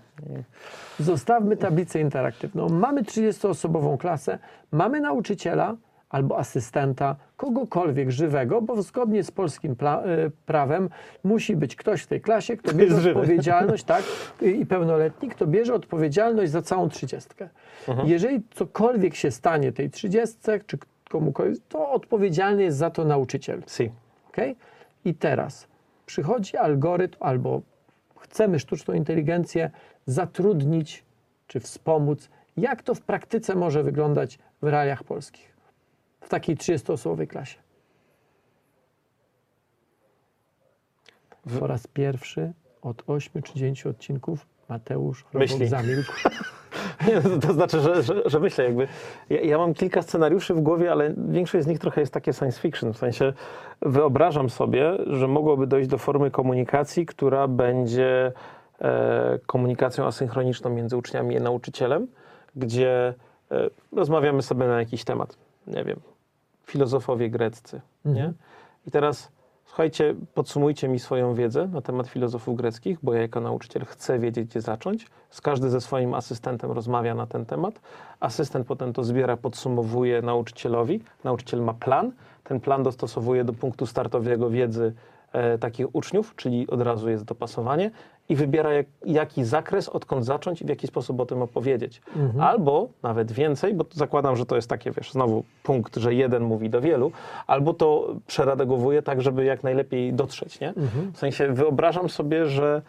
Zostawmy tablicę interaktywną. Mamy 30-osobową klasę, mamy nauczyciela albo asystenta, kogokolwiek żywego, bo zgodnie z polskim y, prawem musi być ktoś w tej klasie, kto bierze jest żywy. odpowiedzialność, tak, i pełnoletni, kto bierze odpowiedzialność za całą trzydziestkę. Jeżeli cokolwiek się stanie tej trzydziestce, czy komukolwiek, to odpowiedzialny jest za to nauczyciel. Si. Okay? I teraz przychodzi algorytm, albo chcemy sztuczną inteligencję zatrudnić czy wspomóc. Jak to w praktyce może wyglądać w realiach polskich? W takiej 30-osobowej klasie. Po raz pierwszy od 8 czy 9 odcinków Mateusz Myśli. zamilkł. Nie, to, to znaczy, że, że, że myślę jakby. Ja, ja mam kilka scenariuszy w głowie, ale większość z nich trochę jest takie science fiction. W sensie wyobrażam sobie, że mogłoby dojść do formy komunikacji, która będzie e, komunikacją asynchroniczną między uczniami i nauczycielem, gdzie e, rozmawiamy sobie na jakiś temat. Nie wiem, filozofowie greccy. Nie? I teraz słuchajcie, podsumujcie mi swoją wiedzę na temat filozofów greckich, bo ja jako nauczyciel chcę wiedzieć, gdzie zacząć. Z każdy ze swoim asystentem rozmawia na ten temat. Asystent potem to zbiera, podsumowuje nauczycielowi. Nauczyciel ma plan. Ten plan dostosowuje do punktu startowego wiedzy takich uczniów, czyli od razu jest dopasowanie i wybiera jak, jaki zakres, odkąd zacząć i w jaki sposób o tym opowiedzieć. Albo nawet więcej, bo zakładam, że to jest takie, wiesz, znowu punkt, że jeden mówi do wielu, albo to przeredagowuje tak, żeby jak najlepiej dotrzeć, nie? W sensie wyobrażam sobie, że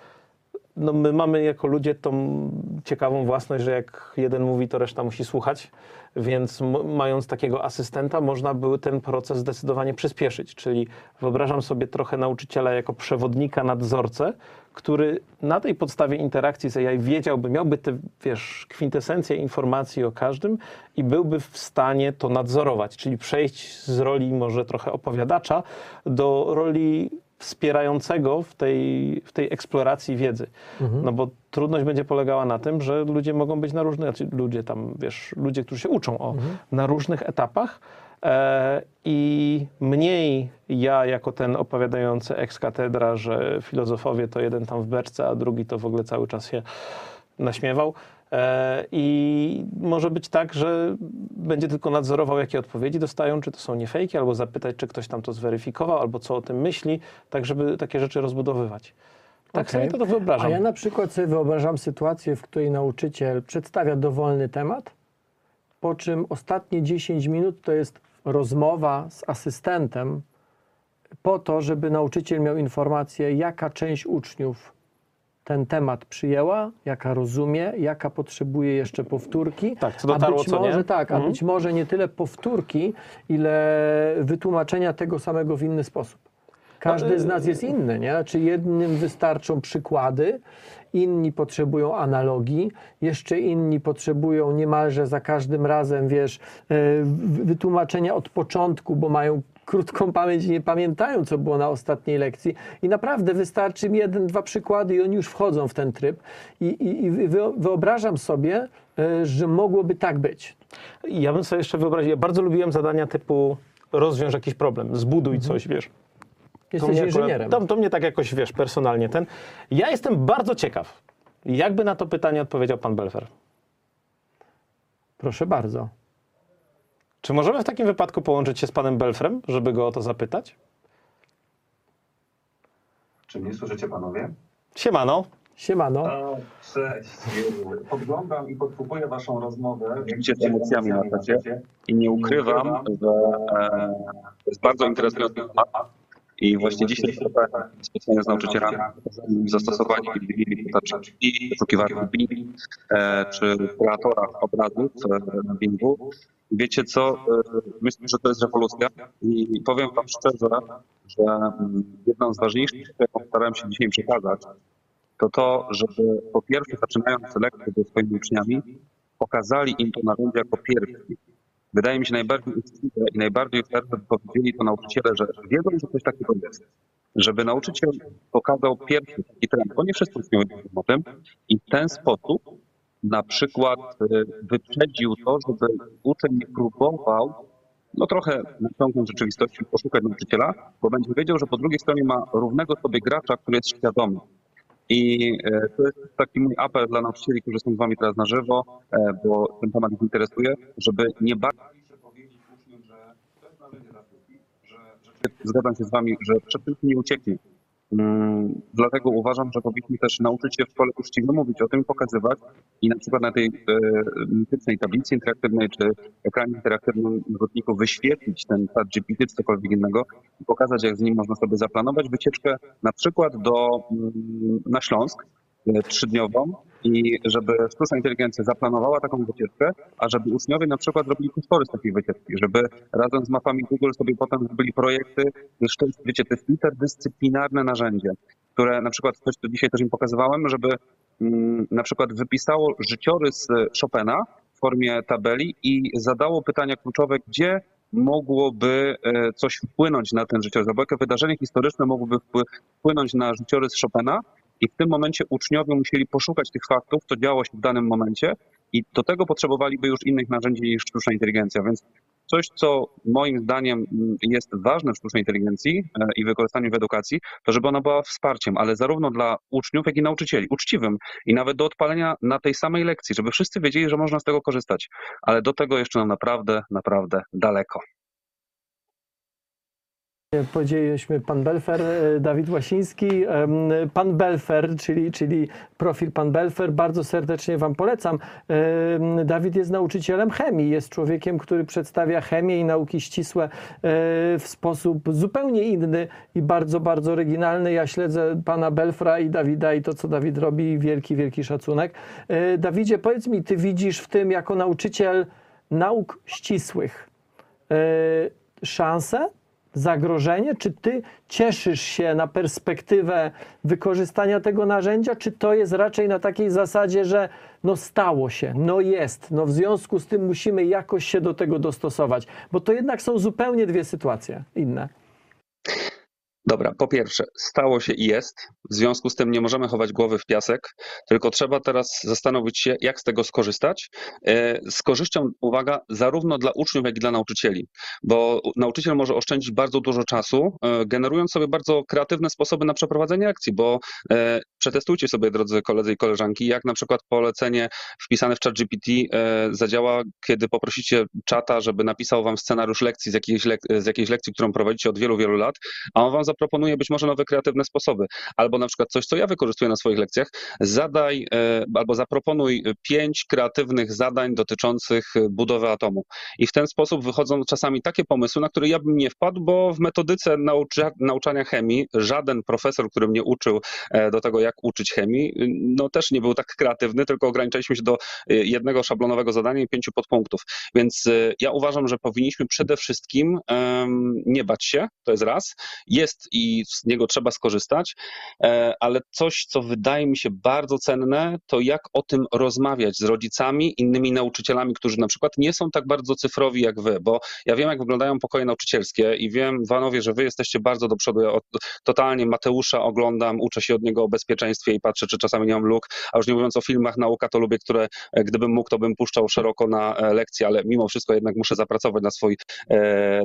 no my mamy jako ludzie tą ciekawą własność, że jak jeden mówi, to reszta musi słuchać, więc mając takiego asystenta, można by ten proces zdecydowanie przyspieszyć. Czyli wyobrażam sobie trochę nauczyciela jako przewodnika, nadzorcę, który na tej podstawie interakcji z AI wiedziałby, miałby te, wiesz, kwintesencję informacji o każdym i byłby w stanie to nadzorować, czyli przejść z roli może trochę opowiadacza do roli wspierającego w tej, w tej eksploracji wiedzy. No bo trudność będzie polegała na tym, że ludzie mogą być na różnych, znaczy ludzie tam, wiesz, ludzie, którzy się uczą o, na różnych etapach e, i mniej ja jako ten opowiadający ex katedra, że filozofowie to jeden tam w beczce, a drugi to w ogóle cały czas się naśmiewał. E, I może być tak, że będzie tylko nadzorował, jakie odpowiedzi dostają, czy to są nie fejki, albo zapytać, czy ktoś tam to zweryfikował, albo co o tym myśli, tak żeby takie rzeczy rozbudowywać. Tak Okej. sobie to wyobrażam. A ja na przykład sobie wyobrażam sytuację, w której nauczyciel przedstawia dowolny temat, po czym ostatnie 10 minut to jest rozmowa z asystentem po to, żeby nauczyciel miał informację, jaka część uczniów ten temat przyjęła, jaka rozumie, jaka potrzebuje jeszcze powtórki. Tak, co dotarło, a być co nie. może tak, a Mhm. być może nie tyle powtórki, ile wytłumaczenia tego samego w inny sposób. Każdy z nas jest inny, nie? Znaczy jednym wystarczą przykłady, inni potrzebują analogii, jeszcze inni potrzebują niemalże za każdym razem, wiesz, e, wytłumaczenia od początku, bo mają krótką pamięć nie pamiętają, co było na ostatniej lekcji. I naprawdę wystarczy im jeden, dwa przykłady i oni już wchodzą w ten tryb. I, i, i wyo- wyobrażam sobie, e, że mogłoby tak być. Ja bym sobie jeszcze wyobraził, ja bardzo lubiłem zadania typu rozwiąż jakiś problem, zbuduj coś, wiesz. To Jesteś akurat- inżynierem. To, to mnie tak jakoś, wiesz, personalnie ten. Ja jestem bardzo ciekaw, jakby na to pytanie odpowiedział pan Belfer. Proszę bardzo. Czy możemy w takim wypadku połączyć się z panem Belfrem, żeby go o to zapytać? Czy mnie słyszycie panowie? Siemano. Siemano. O, cześć. Podglądam i podsłuchuję waszą rozmowę. Widzicie z emocjami na czacie i nie ukrywam, że e, to jest bardzo interesujący temat i właśnie dzisiaj trochę spotkania z nauczycielami zastosowali i wyszukiwarki Bing, e, czy kreatora obrazów na Bingu wiecie co, e, myślę, że to jest rewolucja i powiem wam szczerze, że mm, jedną z ważniejszych, jaką starałem się dzisiaj przekazać, to to, żeby po pierwsze zaczynając lekcje ze swoimi uczniami, pokazali im to narzędzie jako pierwsi. Wydaje mi się najbardziej uczciwe i najbardziej żeby powiedzieli to nauczyciele, że wiedzą, że coś takiego jest. Żeby nauczyciel pokazał pierwszy taki trend, bo nie wszyscy wiedzą o tym i w ten sposób na przykład y, wyprzedził to, żeby uczeń nie próbował no trochę naciągnąć rzeczywistości, poszukać nauczyciela, bo będzie wiedział, że po drugiej stronie ma równego sobie gracza, który jest świadomy. I e, to jest taki mój apel dla nauczycieli, którzy są z wami teraz na żywo, e, bo ten temat ich interesuje, żeby nie bać się powiedzieć uczniom, że to jest narzędzie dla że rzeczywiście zgadzam się z wami, że przed tym nie ucieknie. Mm, Dlatego uważam, że powinniśmy też nauczyć się w szkole uczciwie mówić o tym pokazywać i na przykład na tej e, mitycznej tablicy interaktywnej czy ekranie interaktywnym rzutniku wyświetlić ten chat GPT czy cokolwiek innego i pokazać, jak z nim można sobie zaplanować wycieczkę na przykład do, mm, na Śląsk trzydniową i żeby sztuczna inteligencja zaplanowała taką wycieczkę, a żeby uczniowie na przykład robili kustory z takiej wycieczki, żeby razem z mapami Google sobie potem zrobili projekty. Jest, wiecie, to jest interdyscyplinarne narzędzie, które na przykład, coś co dzisiaj też im pokazywałem, żeby mm, na przykład wypisało życiorys Chopina w formie tabeli i zadało pytania kluczowe, gdzie mogłoby e, coś wpłynąć na ten życiorys, albo jakie wydarzenie historyczne mogłoby wpły- wpłynąć na życiorys Chopina i w tym momencie uczniowie musieli poszukać tych faktów, co działo się w danym momencie i do tego potrzebowaliby już innych narzędzi niż sztuczna inteligencja, więc coś, co moim zdaniem mm, jest ważne w sztucznej inteligencji e, i wykorzystaniu w edukacji, to żeby ona była wsparciem, ale zarówno dla uczniów, jak i nauczycieli, uczciwym i nawet do odpalenia na tej samej lekcji, żeby wszyscy wiedzieli, że można z tego korzystać, ale do tego jeszcze nam naprawdę, naprawdę daleko. Powiedzieliśmy pan Belfer, e, Dawid Łasiński. Pan Belfer, czyli, czyli profil pan Belfer, bardzo serdecznie wam polecam. Dawid jest nauczycielem chemii, jest człowiekiem, który przedstawia chemię i nauki ścisłe e, w sposób zupełnie inny i bardzo, bardzo oryginalny. Ja śledzę pana Belfra i Dawida i to, co Dawid robi, wielki, wielki szacunek. E, Dawidzie, powiedz mi, ty widzisz w tym jako nauczyciel nauk ścisłych szansę zagrożenie? Czy ty cieszysz się na perspektywę wykorzystania tego narzędzia, czy to jest raczej na takiej zasadzie, że no stało się, no jest, no w związku z tym musimy jakoś się do tego dostosować, bo to jednak są zupełnie dwie sytuacje inne. Dobra, po pierwsze, stało się i jest. W związku z tym nie możemy chować głowy w piasek, tylko trzeba teraz zastanowić się, jak z tego skorzystać. E, Z korzyścią, uwaga, zarówno dla uczniów, jak i dla nauczycieli, bo nauczyciel może oszczędzić bardzo dużo czasu, e, generując sobie bardzo kreatywne sposoby na przeprowadzenie akcji, bo e, przetestujcie sobie, drodzy koledzy i koleżanki, jak na przykład polecenie wpisane w ChatGPT e, zadziała, kiedy poprosicie czata, żeby napisał wam scenariusz lekcji z jakiejś, lek- z jakiejś lekcji, którą prowadzicie od wielu, wielu lat, a on wam zaproponuje być może nowe kreatywne sposoby. Albo na przykład coś, co ja wykorzystuję na swoich lekcjach, zadaj e, albo zaproponuj pięć kreatywnych zadań dotyczących budowy atomu. I w ten sposób wychodzą czasami takie pomysły, na które ja bym nie wpadł, bo w metodyce naucza, nauczania chemii żaden profesor, który mnie uczył e, do tego, jak uczyć chemii, no też nie był tak kreatywny, tylko ograniczaliśmy się do e, jednego szablonowego zadania i pięciu podpunktów. Więc e, ja uważam, że powinniśmy przede wszystkim nie bać się, to jest raz. Jest i z niego trzeba skorzystać, e, ale coś, co wydaje mi się bardzo cenne, to jak o tym rozmawiać z rodzicami, innymi nauczycielami, którzy na przykład nie są tak bardzo cyfrowi jak wy, bo ja wiem, jak wyglądają pokoje nauczycielskie i wiem, Wanowie, że wy jesteście bardzo do przodu. Ja totalnie Mateusza oglądam, uczę się od niego o bezpieczeństwie i patrzę, czy czasami nie mam luk, a już nie mówiąc o filmach nauka, to lubię, które e, gdybym mógł, to bym puszczał szeroko na e, lekcje, ale mimo wszystko jednak muszę zapracować na swój,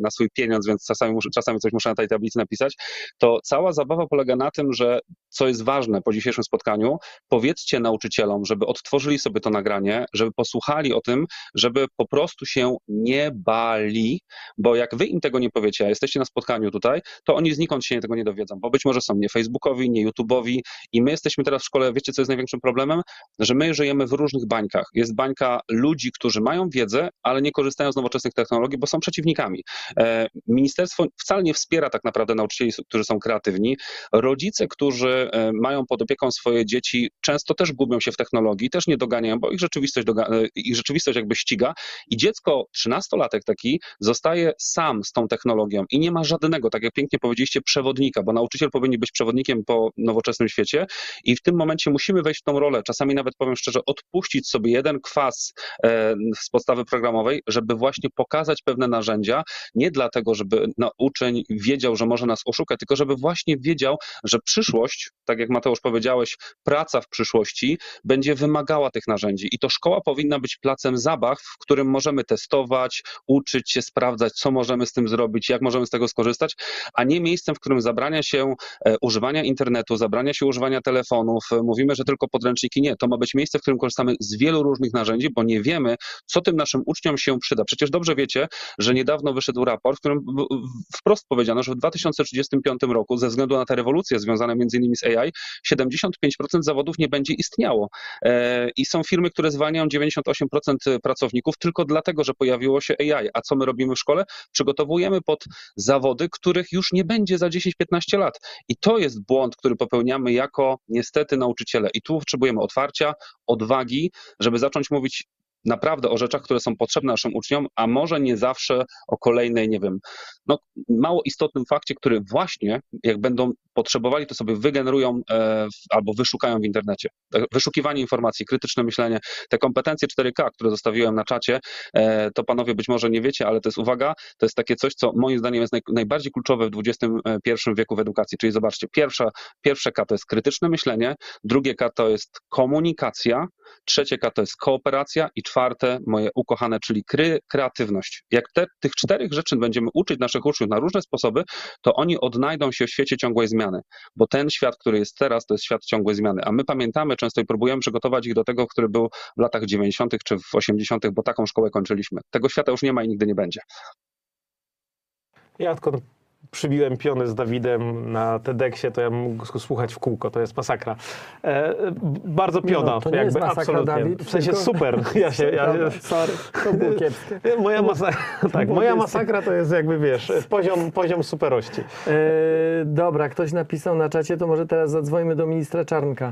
na swój pieniądz, więc czasami, muszę, czasami coś muszę na tej tablicy napisać. To cała zabawa polega na tym, że co jest ważne po dzisiejszym spotkaniu, powiedzcie nauczycielom, żeby odtworzyli sobie to nagranie, żeby posłuchali o tym, żeby po prostu się nie bali, bo jak wy im tego nie powiecie, a jesteście na spotkaniu tutaj, to oni znikąd się tego nie dowiedzą, bo być może są nie Facebookowi, nie YouTube'owi i my jesteśmy teraz w szkole, wiecie co jest największym problemem? Że my żyjemy w różnych bańkach. Jest bańka ludzi, którzy mają wiedzę, ale nie korzystają z nowoczesnych technologii, bo są przeciwnikami. E, Ministerstwo wcale nie wspiera tak naprawdę nauczycieli którzy są kreatywni, rodzice, którzy e, mają pod opieką swoje dzieci, często też gubią się w technologii, też nie doganiają, bo ich rzeczywistość, e, ich rzeczywistość jakby ściga. I dziecko, trzynastolatek taki, zostaje sam z tą technologią i nie ma żadnego, tak jak pięknie powiedzieliście, przewodnika, bo nauczyciel powinien być przewodnikiem po nowoczesnym świecie. I w tym momencie musimy wejść w tą rolę, czasami nawet powiem szczerze, odpuścić sobie jeden kwas e, z podstawy programowej, żeby właśnie pokazać pewne narzędzia, nie dlatego, żeby no, uczeń wiedział, że może nas oszukać, tylko żeby właśnie wiedział, że przyszłość, tak jak Mateusz powiedziałeś, praca w przyszłości będzie wymagała tych narzędzi i to szkoła powinna być placem zabaw, w którym możemy testować, uczyć się, sprawdzać, co możemy z tym zrobić, jak możemy z tego skorzystać, a nie miejscem, w którym zabrania się e, używania internetu, zabrania się używania telefonów, e, mówimy, że tylko podręczniki. Nie, to ma być miejsce, w którym korzystamy z wielu różnych narzędzi, bo nie wiemy, co tym naszym uczniom się przyda. Przecież dobrze wiecie, że niedawno wyszedł raport, w którym wprost powiedziano, że w 2035 roku, ze względu na te rewolucje związane między innymi z AI, 75% zawodów nie będzie istniało. E, I są firmy, które zwalniają 98% pracowników tylko dlatego, że pojawiło się AI. A co my robimy w szkole? Przygotowujemy pod zawody, których już nie będzie za 10-15 lat. I to jest błąd, który popełniamy jako niestety nauczyciele. I tu potrzebujemy otwarcia, odwagi, żeby zacząć mówić naprawdę o rzeczach, które są potrzebne naszym uczniom, a może nie zawsze o kolejnej, nie wiem, no, mało istotnym fakcie, który właśnie, jak będą potrzebowali, to sobie wygenerują e, albo wyszukają w internecie. E, Wyszukiwanie informacji, krytyczne myślenie, te kompetencje 4K, które zostawiłem na czacie, e, to panowie być może nie wiecie, ale to jest uwaga, to jest takie coś, co moim zdaniem jest naj, najbardziej kluczowe w XXI wieku w edukacji. Czyli zobaczcie, pierwsza, pierwsze K to jest krytyczne myślenie, drugie K to jest komunikacja, trzecie K to jest kooperacja i czwarte, moje ukochane, czyli kry, kreatywność. Jak te, tych czterech rzeczy będziemy uczyć naszych uczniów na różne sposoby, to oni odnajdą się w świecie ciągłej zmiany, bo ten świat, który jest teraz, to jest świat ciągłej zmiany, a my pamiętamy często i próbujemy przygotować ich do tego, który był w latach 90. czy w 80., bo taką szkołę kończyliśmy. Tego świata już nie ma i nigdy nie będzie. Ja odkąd przybiłem piony z Dawidem na TEDxie, to ja mógł słuchać w kółko, to jest masakra. E, bardzo Nie piona, no, to nie jakby jest masakra, absolutnie. Dawid, w sensie tylko- super. Ja się, ja, sorry, to było kiepskie. moja, masa- tak, było moja masakra to jest jakby, wiesz, poziom, poziom superości. E, dobra, ktoś napisał na czacie, to może teraz zadzwońmy do ministra Czarnka.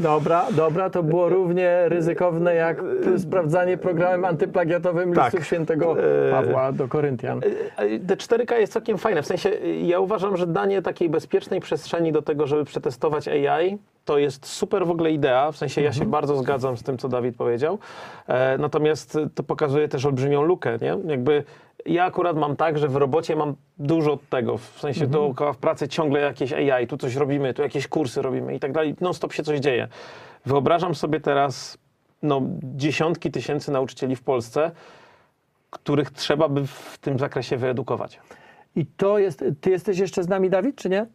Dobra, dobra, to było równie ryzykowne jak sprawdzanie programem antyplagiatowym Tak. listu świętego E, Pawła do Koryntian. E, Te 4K jest całkiem fajne. W sensie ja uważam, że danie takiej bezpiecznej przestrzeni do tego, żeby przetestować AI, to jest super w ogóle idea. W sensie ja się bardzo zgadzam z tym, co Dawid powiedział. E, natomiast to pokazuje też olbrzymią lukę, nie? Jakby ja akurat mam tak, że w robocie mam dużo tego. W sensie dookoła w pracy ciągle jakieś AI, tu coś robimy, tu jakieś kursy robimy i tak dalej. Non stop się coś dzieje. Wyobrażam sobie teraz no, dziesiątki tysięcy nauczycieli w Polsce, których trzeba by w tym zakresie wyedukować. I to jest. Ty jesteś jeszcze z nami, Dawid, czy nie?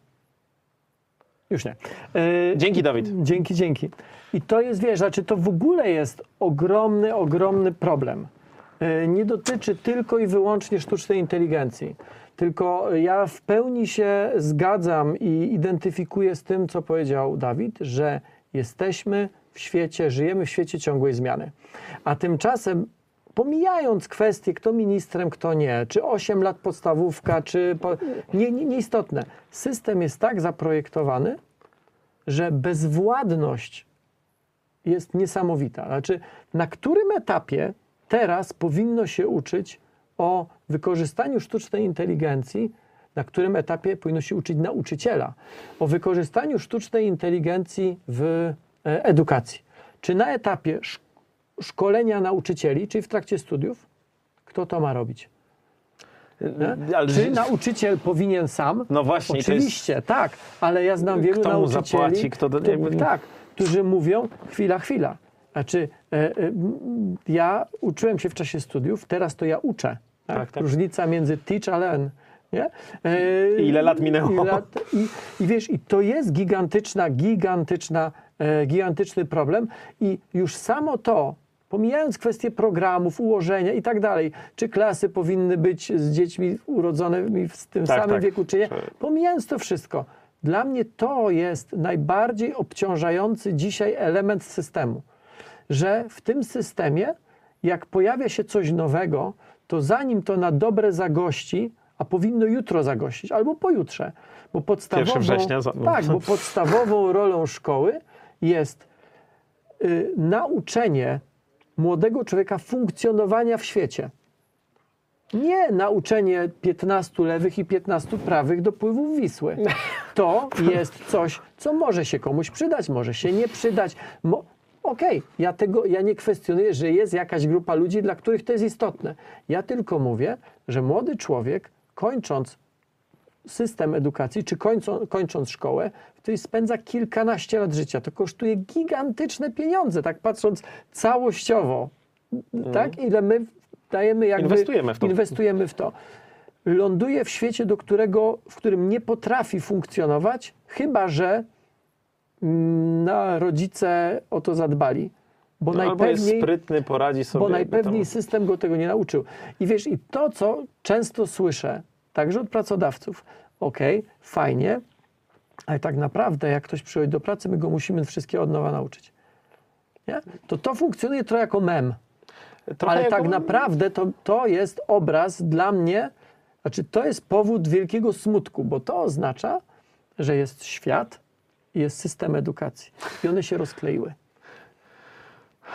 Już nie. E, Dzięki, Dawid. Dzięki, dzięki. I to jest, wiesz, znaczy to w ogóle jest ogromny, ogromny problem. E, Nie dotyczy tylko i wyłącznie sztucznej inteligencji. Tylko ja w pełni się zgadzam i identyfikuję z tym, co powiedział Dawid, że jesteśmy w świecie, żyjemy w świecie ciągłej zmiany. A tymczasem, pomijając kwestie, kto ministrem, kto nie, czy 8 lat podstawówka, czy. Po, nie, nie, nieistotne. System jest tak zaprojektowany, że bezwładność jest niesamowita. Znaczy, na którym etapie teraz powinno się uczyć o wykorzystaniu sztucznej inteligencji, na którym etapie powinno się uczyć nauczyciela o wykorzystaniu sztucznej inteligencji w e, edukacji? Czy na etapie sz- szkolenia nauczycieli, czyli w trakcie studiów? Kto to ma robić? Nie? Ale Czy nauczyciel powinien sam? No właśnie, Oczywiście, tak, ale ja znam wielu Kto mu nauczycieli, zapłaci, kto do- tak, którzy mówią, chwila, chwila. Znaczy, e, e, ja uczyłem się w czasie studiów, teraz to ja uczę. Tak? Tak, tak. Różnica między teach a learn. Nie? E, Ile lat minęło? I, lat, i, I wiesz, i to jest gigantyczna, gigantyczna, gigantyczny problem i już samo to, pomijając kwestie programów, ułożenia i tak dalej, czy klasy powinny być z dziećmi urodzonymi w tym Tak, samym tak. wieku, czy nie, pomijając to wszystko, dla mnie to jest najbardziej obciążający dzisiaj element systemu, że w tym systemie, jak pojawia się coś nowego, to zanim to na dobre zagości, a powinno jutro zagościć albo pojutrze. Bo podstawową, 1 września za- tak, bo podstawową rolą szkoły jest y, nauczenie młodego człowieka funkcjonowania w świecie. Nie nauczenie 15 lewych i 15 prawych dopływów Wisły. To jest coś, co może się komuś przydać, może się nie przydać. Mo- Okej, ja tego ja nie kwestionuję, że jest jakaś grupa ludzi, dla których to jest istotne. Ja tylko mówię, że młody człowiek, kończąc system edukacji, czy kończą, kończąc szkołę, w której spędza kilkanaście lat życia. To kosztuje gigantyczne pieniądze, tak patrząc całościowo. Tak? Ile my dajemy jakby... Inwestujemy w to. Inwestujemy w to. Ląduje w świecie, do którego, w którym nie potrafi funkcjonować, chyba że na rodzice o to zadbali. Bo No, albo jest najpewniej sprytny, poradzi sobie. bo najpewniej tam- system go tego nie nauczył. I wiesz, i to, co często słyszę, także od pracodawców, okej, fajnie, ale tak naprawdę, jak ktoś przychodzi do pracy, my go musimy wszystkie od nowa nauczyć. Nie? To to funkcjonuje trochę jako mem, Trochę ale jako- tak naprawdę to, to jest obraz dla mnie, znaczy to jest powód wielkiego smutku, bo to oznacza, że jest świat jest system edukacji i one się rozkleiły.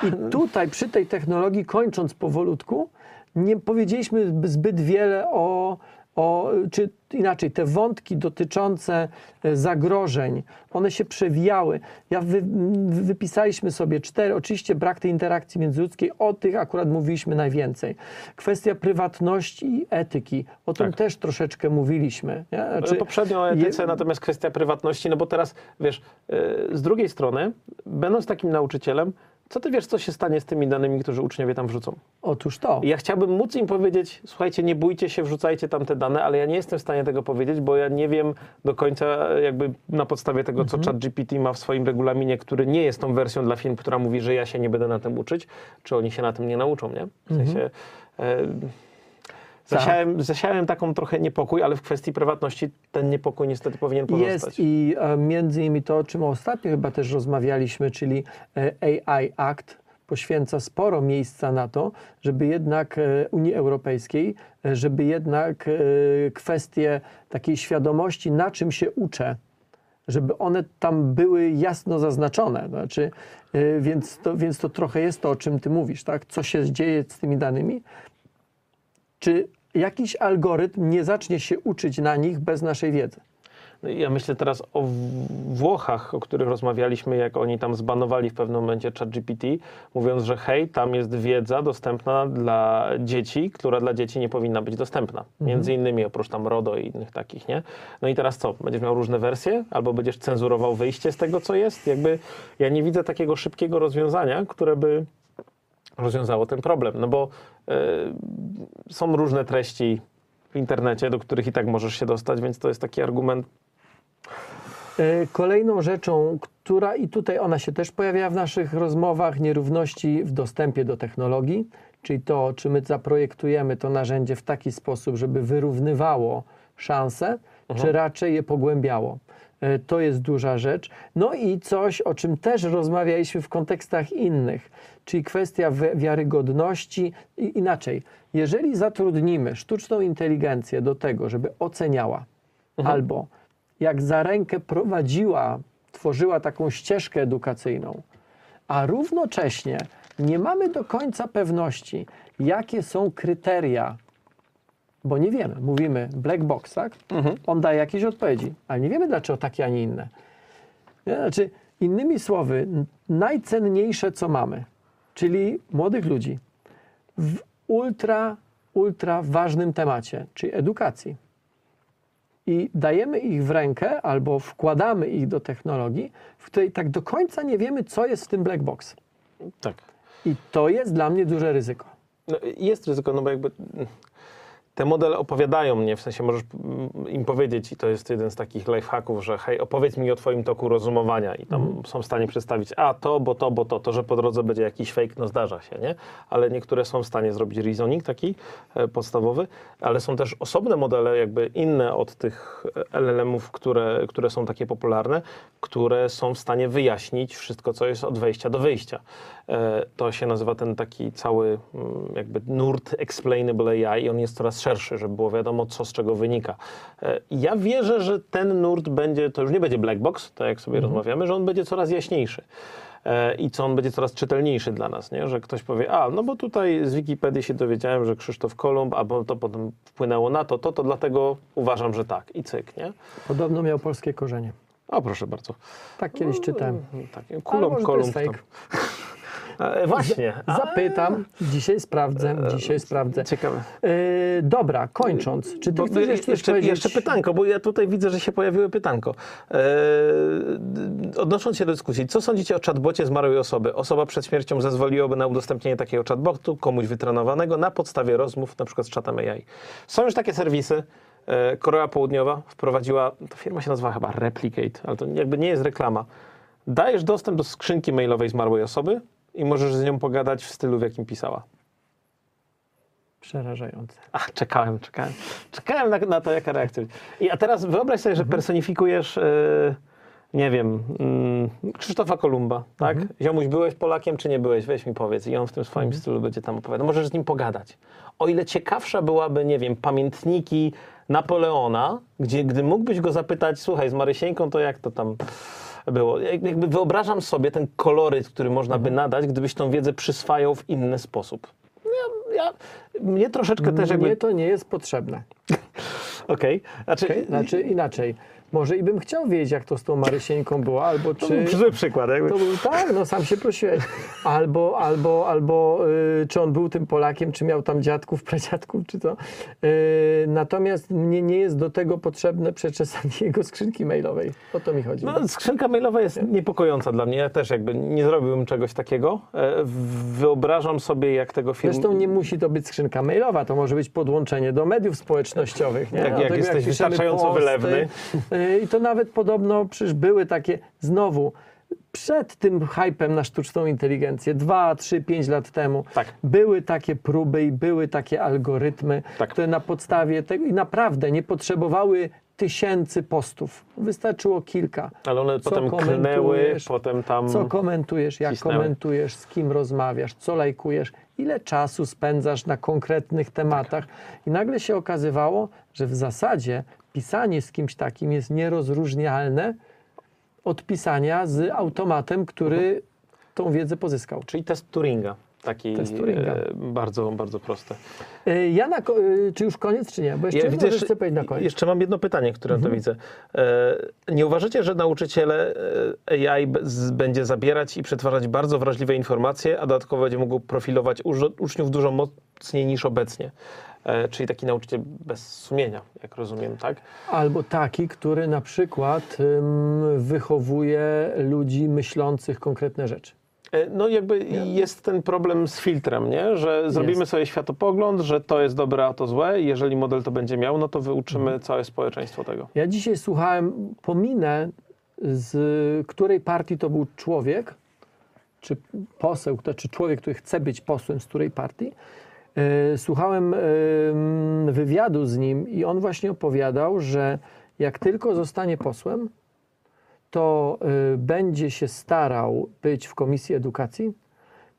I tutaj przy tej technologii, kończąc powolutku, nie powiedzieliśmy zbyt wiele o, o czy inaczej, te wątki dotyczące e, zagrożeń, one się przewijały. Ja wy, wypisaliśmy sobie cztery, oczywiście brak tej interakcji międzyludzkiej, o tych akurat mówiliśmy najwięcej. Kwestia prywatności i etyki, o tym Tak. też troszeczkę mówiliśmy. Nie? Znaczy, Poprzednio o je- etyce, natomiast kwestia prywatności, no bo teraz, wiesz, yy, z drugiej strony, będąc takim nauczycielem, co ty wiesz, co się stanie z tymi danymi, które uczniowie tam wrzucą? Otóż to. Ja chciałbym móc im powiedzieć, słuchajcie, nie bójcie się, wrzucajcie tam te dane, ale ja nie jestem w stanie tego powiedzieć, bo ja nie wiem do końca jakby na podstawie tego, co ChatGPT ma w swoim regulaminie, który nie jest tą wersją dla firm, która mówi, że ja się nie będę na tym uczyć, czy oni się na tym nie nauczą, nie? W sensie... E, Zasiałem, zasiałem taką trochę niepokój, ale w kwestii prywatności ten niepokój niestety powinien pozostać. Jest i e, między innymi to, o czym ostatnio chyba też rozmawialiśmy, czyli e, AI Act poświęca sporo miejsca na to, żeby jednak e, Unii Europejskiej, e, żeby jednak e, kwestie takiej świadomości, na czym się uczę, żeby one tam były jasno zaznaczone. Znaczy, więc, to, więc to trochę jest to, o czym ty mówisz, tak? Co się dzieje z tymi danymi? Czy jakiś algorytm nie zacznie się uczyć na nich bez naszej wiedzy? No Ja myślę teraz o Włochach, o których rozmawialiśmy, jak oni tam zbanowali w pewnym momencie ChatGPT, mówiąc, że hej, tam jest wiedza dostępna dla dzieci, która dla dzieci nie powinna być dostępna. Między innymi oprócz tam RODO i innych takich, nie? No i teraz co? Będziesz miał różne wersje? Albo będziesz cenzurował wyjście z tego, co jest? Jakby ja nie widzę takiego szybkiego rozwiązania, które by rozwiązało ten problem, no bo y, są różne treści w internecie, do których i tak możesz się dostać, więc to jest taki argument. E, Kolejną rzeczą, która i tutaj ona się też pojawia w naszych rozmowach, nierówności w dostępie do technologii, czyli to, czy my zaprojektujemy to narzędzie w taki sposób, żeby wyrównywało szanse, czy raczej je pogłębiało. E, To jest duża rzecz. No i coś, o czym też rozmawialiśmy w kontekstach innych, czyli kwestia wi- wiarygodności. I inaczej, jeżeli zatrudnimy sztuczną inteligencję do tego, żeby oceniała, albo jak za rękę prowadziła, tworzyła taką ścieżkę edukacyjną, a równocześnie nie mamy do końca pewności, jakie są kryteria, bo nie wiemy. Mówimy black box, tak? On daje jakieś odpowiedzi, ale nie wiemy dlaczego takie, a nie inne. Znaczy, innymi słowy, najcenniejsze, co mamy, czyli młodych ludzi w ultra, ultra ważnym temacie, czyli edukacji i dajemy ich w rękę albo wkładamy ich do technologii, w której tak do końca nie wiemy, co jest w tym black box. tak. I to jest dla mnie duże ryzyko. No, jest ryzyko, no bo jakby te modele opowiadają mnie, w sensie możesz mm, im powiedzieć, i to jest jeden z takich lifehacków, że hej, opowiedz mi o twoim toku rozumowania i tam są w stanie przedstawić, a to, bo to, bo to, to, że po drodze będzie jakiś fake, no zdarza się, nie? Ale niektóre są w stanie zrobić reasoning taki e, podstawowy, ale są też osobne modele, jakby inne od tych LLM-ów, które, które są takie popularne, które są w stanie wyjaśnić wszystko, co jest od wejścia do wyjścia. E, To się nazywa ten taki cały mm, jakby nurt explainable AI i on jest coraz szerszy szerszy, żeby było wiadomo, co z czego wynika. E, Ja wierzę, że ten nurt będzie, to już nie będzie black box, tak jak sobie rozmawiamy, że on będzie coraz jaśniejszy. E, I co on będzie coraz czytelniejszy dla nas, nie? że ktoś powie, a no bo tutaj z Wikipedii się dowiedziałem, że Krzysztof Kolumb, albo to potem wpłynęło na to, to, to dlatego uważam, że tak. I cyk, nie? Podobno miał polskie korzenie. O, proszę bardzo. Tak kiedyś czytałem. Tak, Ale Kolumb, E, właśnie. A, Zapytam, dzisiaj sprawdzę, dzisiaj sprawdzę. Ciekawe. Yy, dobra, kończąc, czy ty chcesz jeszcze, jeszcze, powiedzieć... jeszcze pytanko, bo ja tutaj widzę, że się pojawiły pytanko. Odnosząc się do dyskusji, co sądzicie o chatbocie zmarłej osoby? Osoba przed śmiercią zezwoliłaby na udostępnienie takiego chatbotu komuś wytrenowanego na podstawie rozmów, na przykład z czatem AI. Są już takie serwisy. E, Korea Południowa wprowadziła, ta firma się nazywa chyba Replicate, ale to jakby nie jest reklama. Dajesz dostęp do skrzynki mailowej zmarłej osoby i możesz z nią pogadać w stylu, w jakim pisała. Przerażające. A, czekałem, czekałem. Czekałem na, na to, jaka reakcja. I, a teraz wyobraź sobie, że personifikujesz, e, nie wiem, mm, Krzysztofa Kolumba, tak? Ziomuś, byłeś Polakiem, czy nie byłeś? Weź mi powiedz. I on w tym swoim stylu będzie tam opowiadał. Możesz z nim pogadać. O ile ciekawsza byłaby, nie wiem, pamiętniki Napoleona, gdzie gdy mógłbyś go zapytać, słuchaj, z Marysieńką, to jak to tam było? Jak- Jakby wyobrażam sobie ten koloryt, który można by nadać, gdybyś tą wiedzę przyswajał w inny sposób. Ja, ja, mnie troszeczkę też jakby... Mnie to nie jest potrzebne. Okej. Znaczy, Okay? Znaczy inaczej. Może i bym chciał wiedzieć, jak to z tą Marysieńką było, albo to czy... był zły przykład. Jakby. To był tak, no sam się prosiłeś. Albo, albo, albo y, czy on był tym Polakiem, czy miał tam dziadków, pradziadków, czy to. Y, natomiast mnie nie jest do tego potrzebne przeczesanie jego skrzynki mailowej. O to mi chodzi. No, skrzynka mailowa jest niepokojąca dla mnie. Ja też jakby nie zrobiłbym czegoś takiego. E, Wyobrażam sobie, jak tego film... Zresztą nie musi to być skrzynka mailowa, to może być podłączenie do mediów społecznościowych. Nie? Jak- jak Dlatego jesteś piszemy wystarczająco wylewny. I to nawet podobno przecież były takie, znowu, przed tym hypem na sztuczną inteligencję, 2, 3, 5 lat temu, Tak. były takie próby i były takie algorytmy, Tak. które na podstawie tego i naprawdę nie potrzebowały tysięcy postów. Wystarczyło kilka. Ale one Co potem klnęły, komentujesz? potem tam... Co komentujesz, jak cisnęły. komentujesz, z kim rozmawiasz, co lajkujesz, ile czasu spędzasz na konkretnych tematach. I nagle się okazywało, że w zasadzie pisanie z kimś takim jest nierozróżnialne od pisania z automatem, który tą wiedzę pozyskał. Czyli test Turinga. Taki Test Turinga. e, bardzo, bardzo prosty. Y, Ja na, y, czy już koniec, czy nie? Bo jeszcze Ja widzę, chcę powiedzieć na koniec. Jeszcze mam jedno pytanie, które Mhm. to widzę. E, nie uważacie, że nauczyciele e, AI będzie zabierać i przetwarzać bardzo wrażliwe informacje, a dodatkowo będzie mógł profilować uż- uczniów dużo mocniej niż obecnie? E, czyli taki nauczyciel bez sumienia, jak rozumiem, tak? Albo taki, który na przykład wychowuje ludzi myślących konkretne rzeczy. E, No jakby jest ten problem z filtrem, nie? że zrobimy Jest. sobie światopogląd, że to jest dobre, a to złe i jeżeli model to będzie miał, no to wyuczymy całe społeczeństwo tego. Ja dzisiaj słuchałem, pominę, z której partii to był człowiek, czy poseł, czy człowiek, który chce być posłem z której partii. E, Słuchałem em, wywiadu z nim i on właśnie opowiadał, że jak tylko zostanie posłem, to e, będzie się starał być w Komisji Edukacji,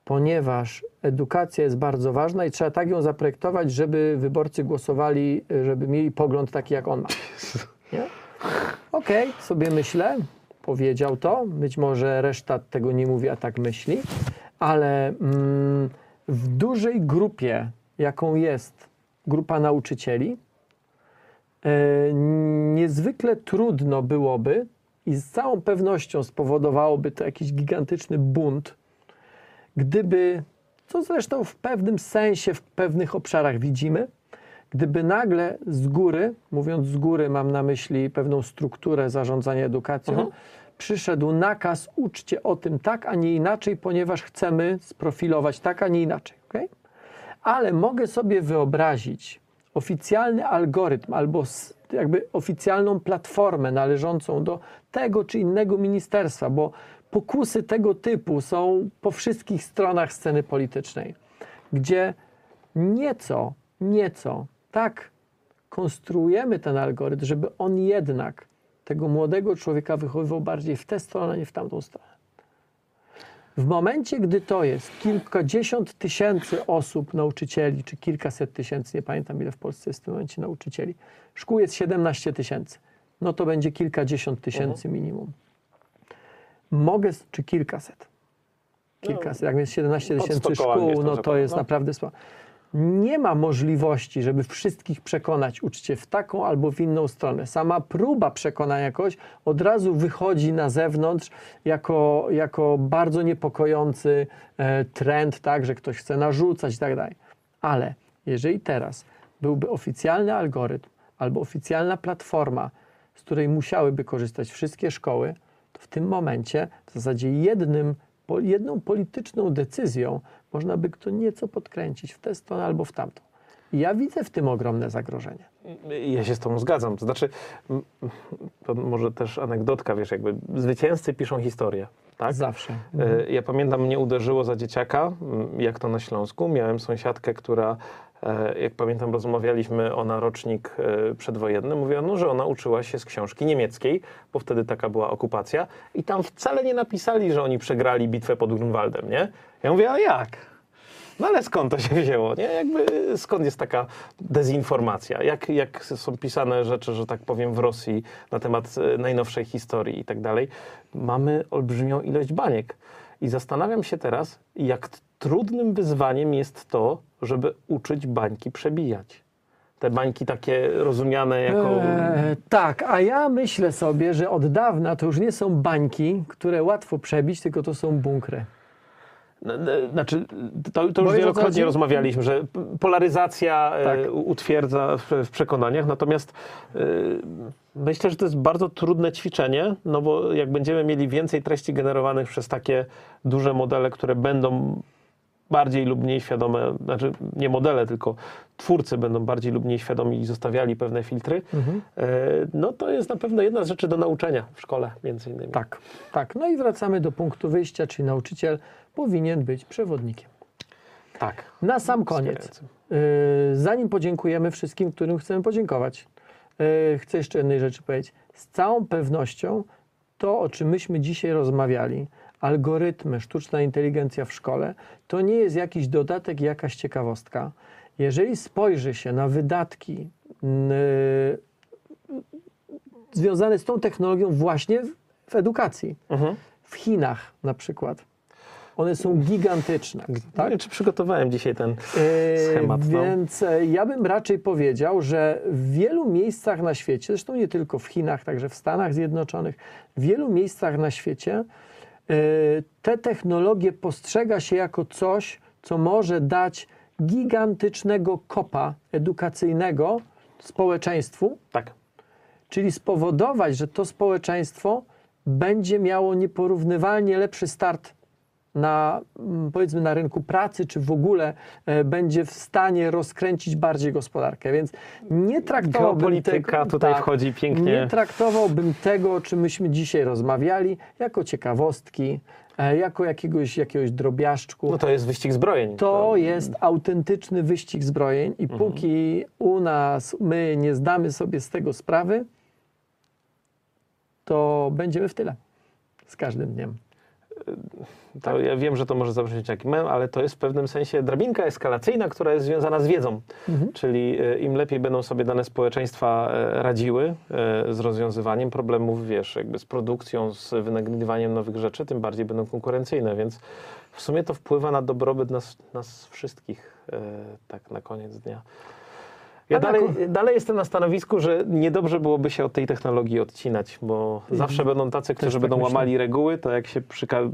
ponieważ edukacja jest bardzo ważna i trzeba tak ją zaprojektować, żeby wyborcy głosowali, e, żeby mieli pogląd taki, jak on ma. Okej, sobie myślę, powiedział to, być może reszta tego nie mówi, a tak myśli, ale mm, w dużej grupie, jaką jest grupa nauczycieli, e, niezwykle trudno byłoby i z całą pewnością spowodowałoby to jakiś gigantyczny bunt, gdyby, co zresztą w pewnym sensie, w pewnych obszarach widzimy, gdyby nagle z góry, mówiąc z góry, mam na myśli pewną strukturę zarządzania edukacją, Mhm. Przyszedł nakaz, uczcie o tym tak, a nie inaczej, ponieważ chcemy sprofilować tak, a nie inaczej. Okay? Ale mogę sobie wyobrazić oficjalny algorytm albo jakby oficjalną platformę należącą do tego czy innego ministerstwa, bo pokusy tego typu są po wszystkich stronach sceny politycznej, gdzie nieco, nieco tak konstruujemy ten algorytm, żeby on jednak tego młodego człowieka wychowywał bardziej w tę stronę, nie w tamtą stronę. W momencie, gdy to jest kilkadziesiąt tysięcy osób, nauczycieli, czy kilkaset tysięcy, nie pamiętam ile w Polsce jest w tym momencie nauczycieli, szkół jest 17 tysięcy, no to będzie kilkadziesiąt tysięcy minimum. Mogę, czy kilkaset. Kilkaset. Jak jest 17 pod tysięcy szkół, no to jest no. naprawdę słabo. Nie ma możliwości, żeby wszystkich przekonać, uczcie w taką albo w inną stronę. Sama próba przekonania kogoś od razu wychodzi na zewnątrz jako, jako bardzo niepokojący e, trend, tak, że ktoś chce narzucać i tak dalej. Ale jeżeli teraz byłby oficjalny algorytm albo oficjalna platforma, z której musiałyby korzystać wszystkie szkoły, to w tym momencie w zasadzie jednym, jedną polityczną decyzją można by to nieco podkręcić w tę stronę albo w tamtą. Ja widzę w tym ogromne zagrożenie. Ja się z tobą zgadzam. To znaczy, to może też anegdotka, wiesz, jakby zwycięzcy piszą historię, tak? Zawsze. E, Ja pamiętam, mnie uderzyło za dzieciaka, jak to na Śląsku. Miałem sąsiadkę, która, jak pamiętam, rozmawialiśmy o narocznik e, przedwojenny. Mówiła, no, że ona uczyła się z książki niemieckiej, bo wtedy taka była okupacja. I tam wcale nie napisali, że oni przegrali bitwę pod Grunwaldem, nie? Ja mówię, a jak? No ale skąd to się wzięło? Nie? Jakby skąd jest taka dezinformacja? Jak, jak są pisane rzeczy, że tak powiem, w Rosji na temat e, najnowszej historii i tak dalej? Mamy olbrzymią ilość baniek. I zastanawiam się teraz, jak trudnym wyzwaniem jest to, żeby uczyć bańki przebijać. Te bańki takie rozumiane jako... E, tak, a ja myślę sobie, że od dawna to już nie są bańki, które łatwo przebić, tylko to są bunkry. Znaczy, to, to już wielokrotnie rozmawialiśmy, że polaryzacja e, Tak. utwierdza w, w przekonaniach, natomiast e, myślę, że to jest bardzo trudne ćwiczenie, no bo jak będziemy mieli więcej treści generowanych przez takie duże modele, które będą bardziej lub mniej świadome, znaczy nie modele, tylko twórcy będą bardziej lub mniej świadomi i zostawiali pewne filtry, Mhm. e, no to jest na pewno jedna z rzeczy do nauczenia w szkole między innymi. Tak, tak. No i wracamy do punktu wyjścia, czyli nauczyciel powinien być przewodnikiem. tak. Na sam koniec, yy, zanim podziękujemy wszystkim, którym chcemy podziękować, yy, chcę jeszcze jednej rzeczy powiedzieć. Z całą pewnością to, o czym myśmy dzisiaj rozmawiali, algorytmy, sztuczna inteligencja w szkole, to nie jest jakiś dodatek, jakaś ciekawostka. Jeżeli spojrzy się na wydatki yy, związane z tą technologią właśnie w, w edukacji, Mhm. w Chinach na przykład, one są gigantyczne. Tak? Czy przygotowałem dzisiaj ten E, schemat? no. Więc e, ja bym raczej powiedział, że w wielu miejscach na świecie, zresztą nie tylko w Chinach, także w Stanach Zjednoczonych, w wielu miejscach na świecie te technologie postrzega się jako coś, co może dać gigantycznego kopa edukacyjnego społeczeństwu, Tak. czyli spowodować, że to społeczeństwo będzie miało nieporównywalnie lepszy start na, mm, powiedzmy, na rynku pracy, czy w ogóle e, będzie w stanie rozkręcić bardziej gospodarkę. Więc nie traktowałbym Geopolityka tego, tutaj tak, wchodzi pięknie. Nie traktowałbym tego, o czym myśmy dzisiaj rozmawiali, jako ciekawostki, e, jako jakiegoś, jakiegoś drobiażdżku. No to jest wyścig zbrojeń. To jest autentyczny wyścig zbrojeń i póki u nas my nie zdamy sobie z tego sprawy, to będziemy w tyle z każdym dniem. To ja wiem, że to może zabrzmieć jak mem, ale to jest w pewnym sensie drabinka eskalacyjna, która jest związana z wiedzą. Czyli e, im lepiej będą sobie dane społeczeństwa e, radziły e, z rozwiązywaniem problemów, wiesz, jakby z produkcją, z wynagrywaniem nowych rzeczy, tym bardziej będą konkurencyjne, więc w sumie to wpływa na dobrobyt nas, nas wszystkich, tak na koniec dnia. Ja dalej, dalej jestem na stanowisku, że niedobrze byłoby się od tej technologii odcinać, bo zawsze będą tacy, którzy tak będą myślę. łamali reguły, to jak się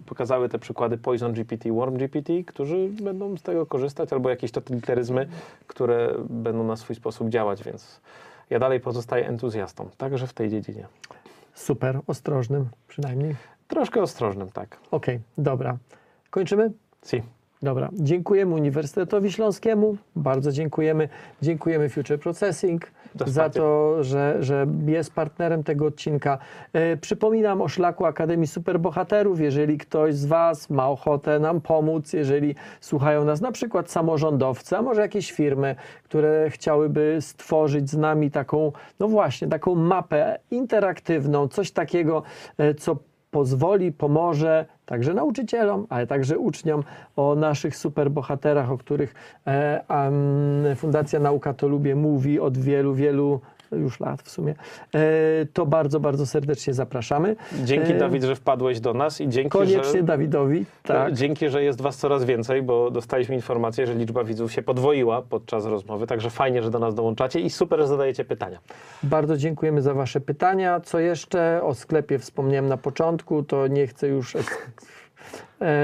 pokazały te przykłady Poison GPT, Worm GPT, którzy będą z tego korzystać, albo jakieś totalitaryzmy, które będą na swój sposób działać, więc ja dalej pozostaję entuzjastą, także w tej dziedzinie. Super, ostrożnym przynajmniej. Troszkę ostrożnym, tak. Okej, dobra. Kończymy? Si. Dobra. Dziękujemy Uniwersytetowi Śląskiemu, bardzo dziękujemy. Dziękujemy Future Processing Za to, że, że jest partnerem tego odcinka. E, przypominam o szlaku Akademii Superbohaterów. Jeżeli ktoś z Was ma ochotę nam pomóc, jeżeli słuchają nas na przykład samorządowcy, a może jakieś firmy, które chciałyby stworzyć z nami taką, no właśnie, taką mapę interaktywną, coś takiego, e, co pozwoli, pomoże także nauczycielom, ale także uczniom o naszych superbohaterach, o których e, Fundacja Nauka to Lubię mówi od wielu, wielu już lat w sumie, e, to bardzo, bardzo serdecznie zapraszamy. Dzięki E, Dawid, że wpadłeś do nas i dzięki, Koniecznie że... Dawidowi, tak. Dzięki, że jest Was coraz więcej, bo dostaliśmy informację, że liczba widzów się podwoiła podczas rozmowy, także fajnie, że do nas dołączacie i super, że zadajecie pytania. Bardzo dziękujemy za Wasze pytania. Co jeszcze? O sklepie wspomniałem na początku, to nie chcę już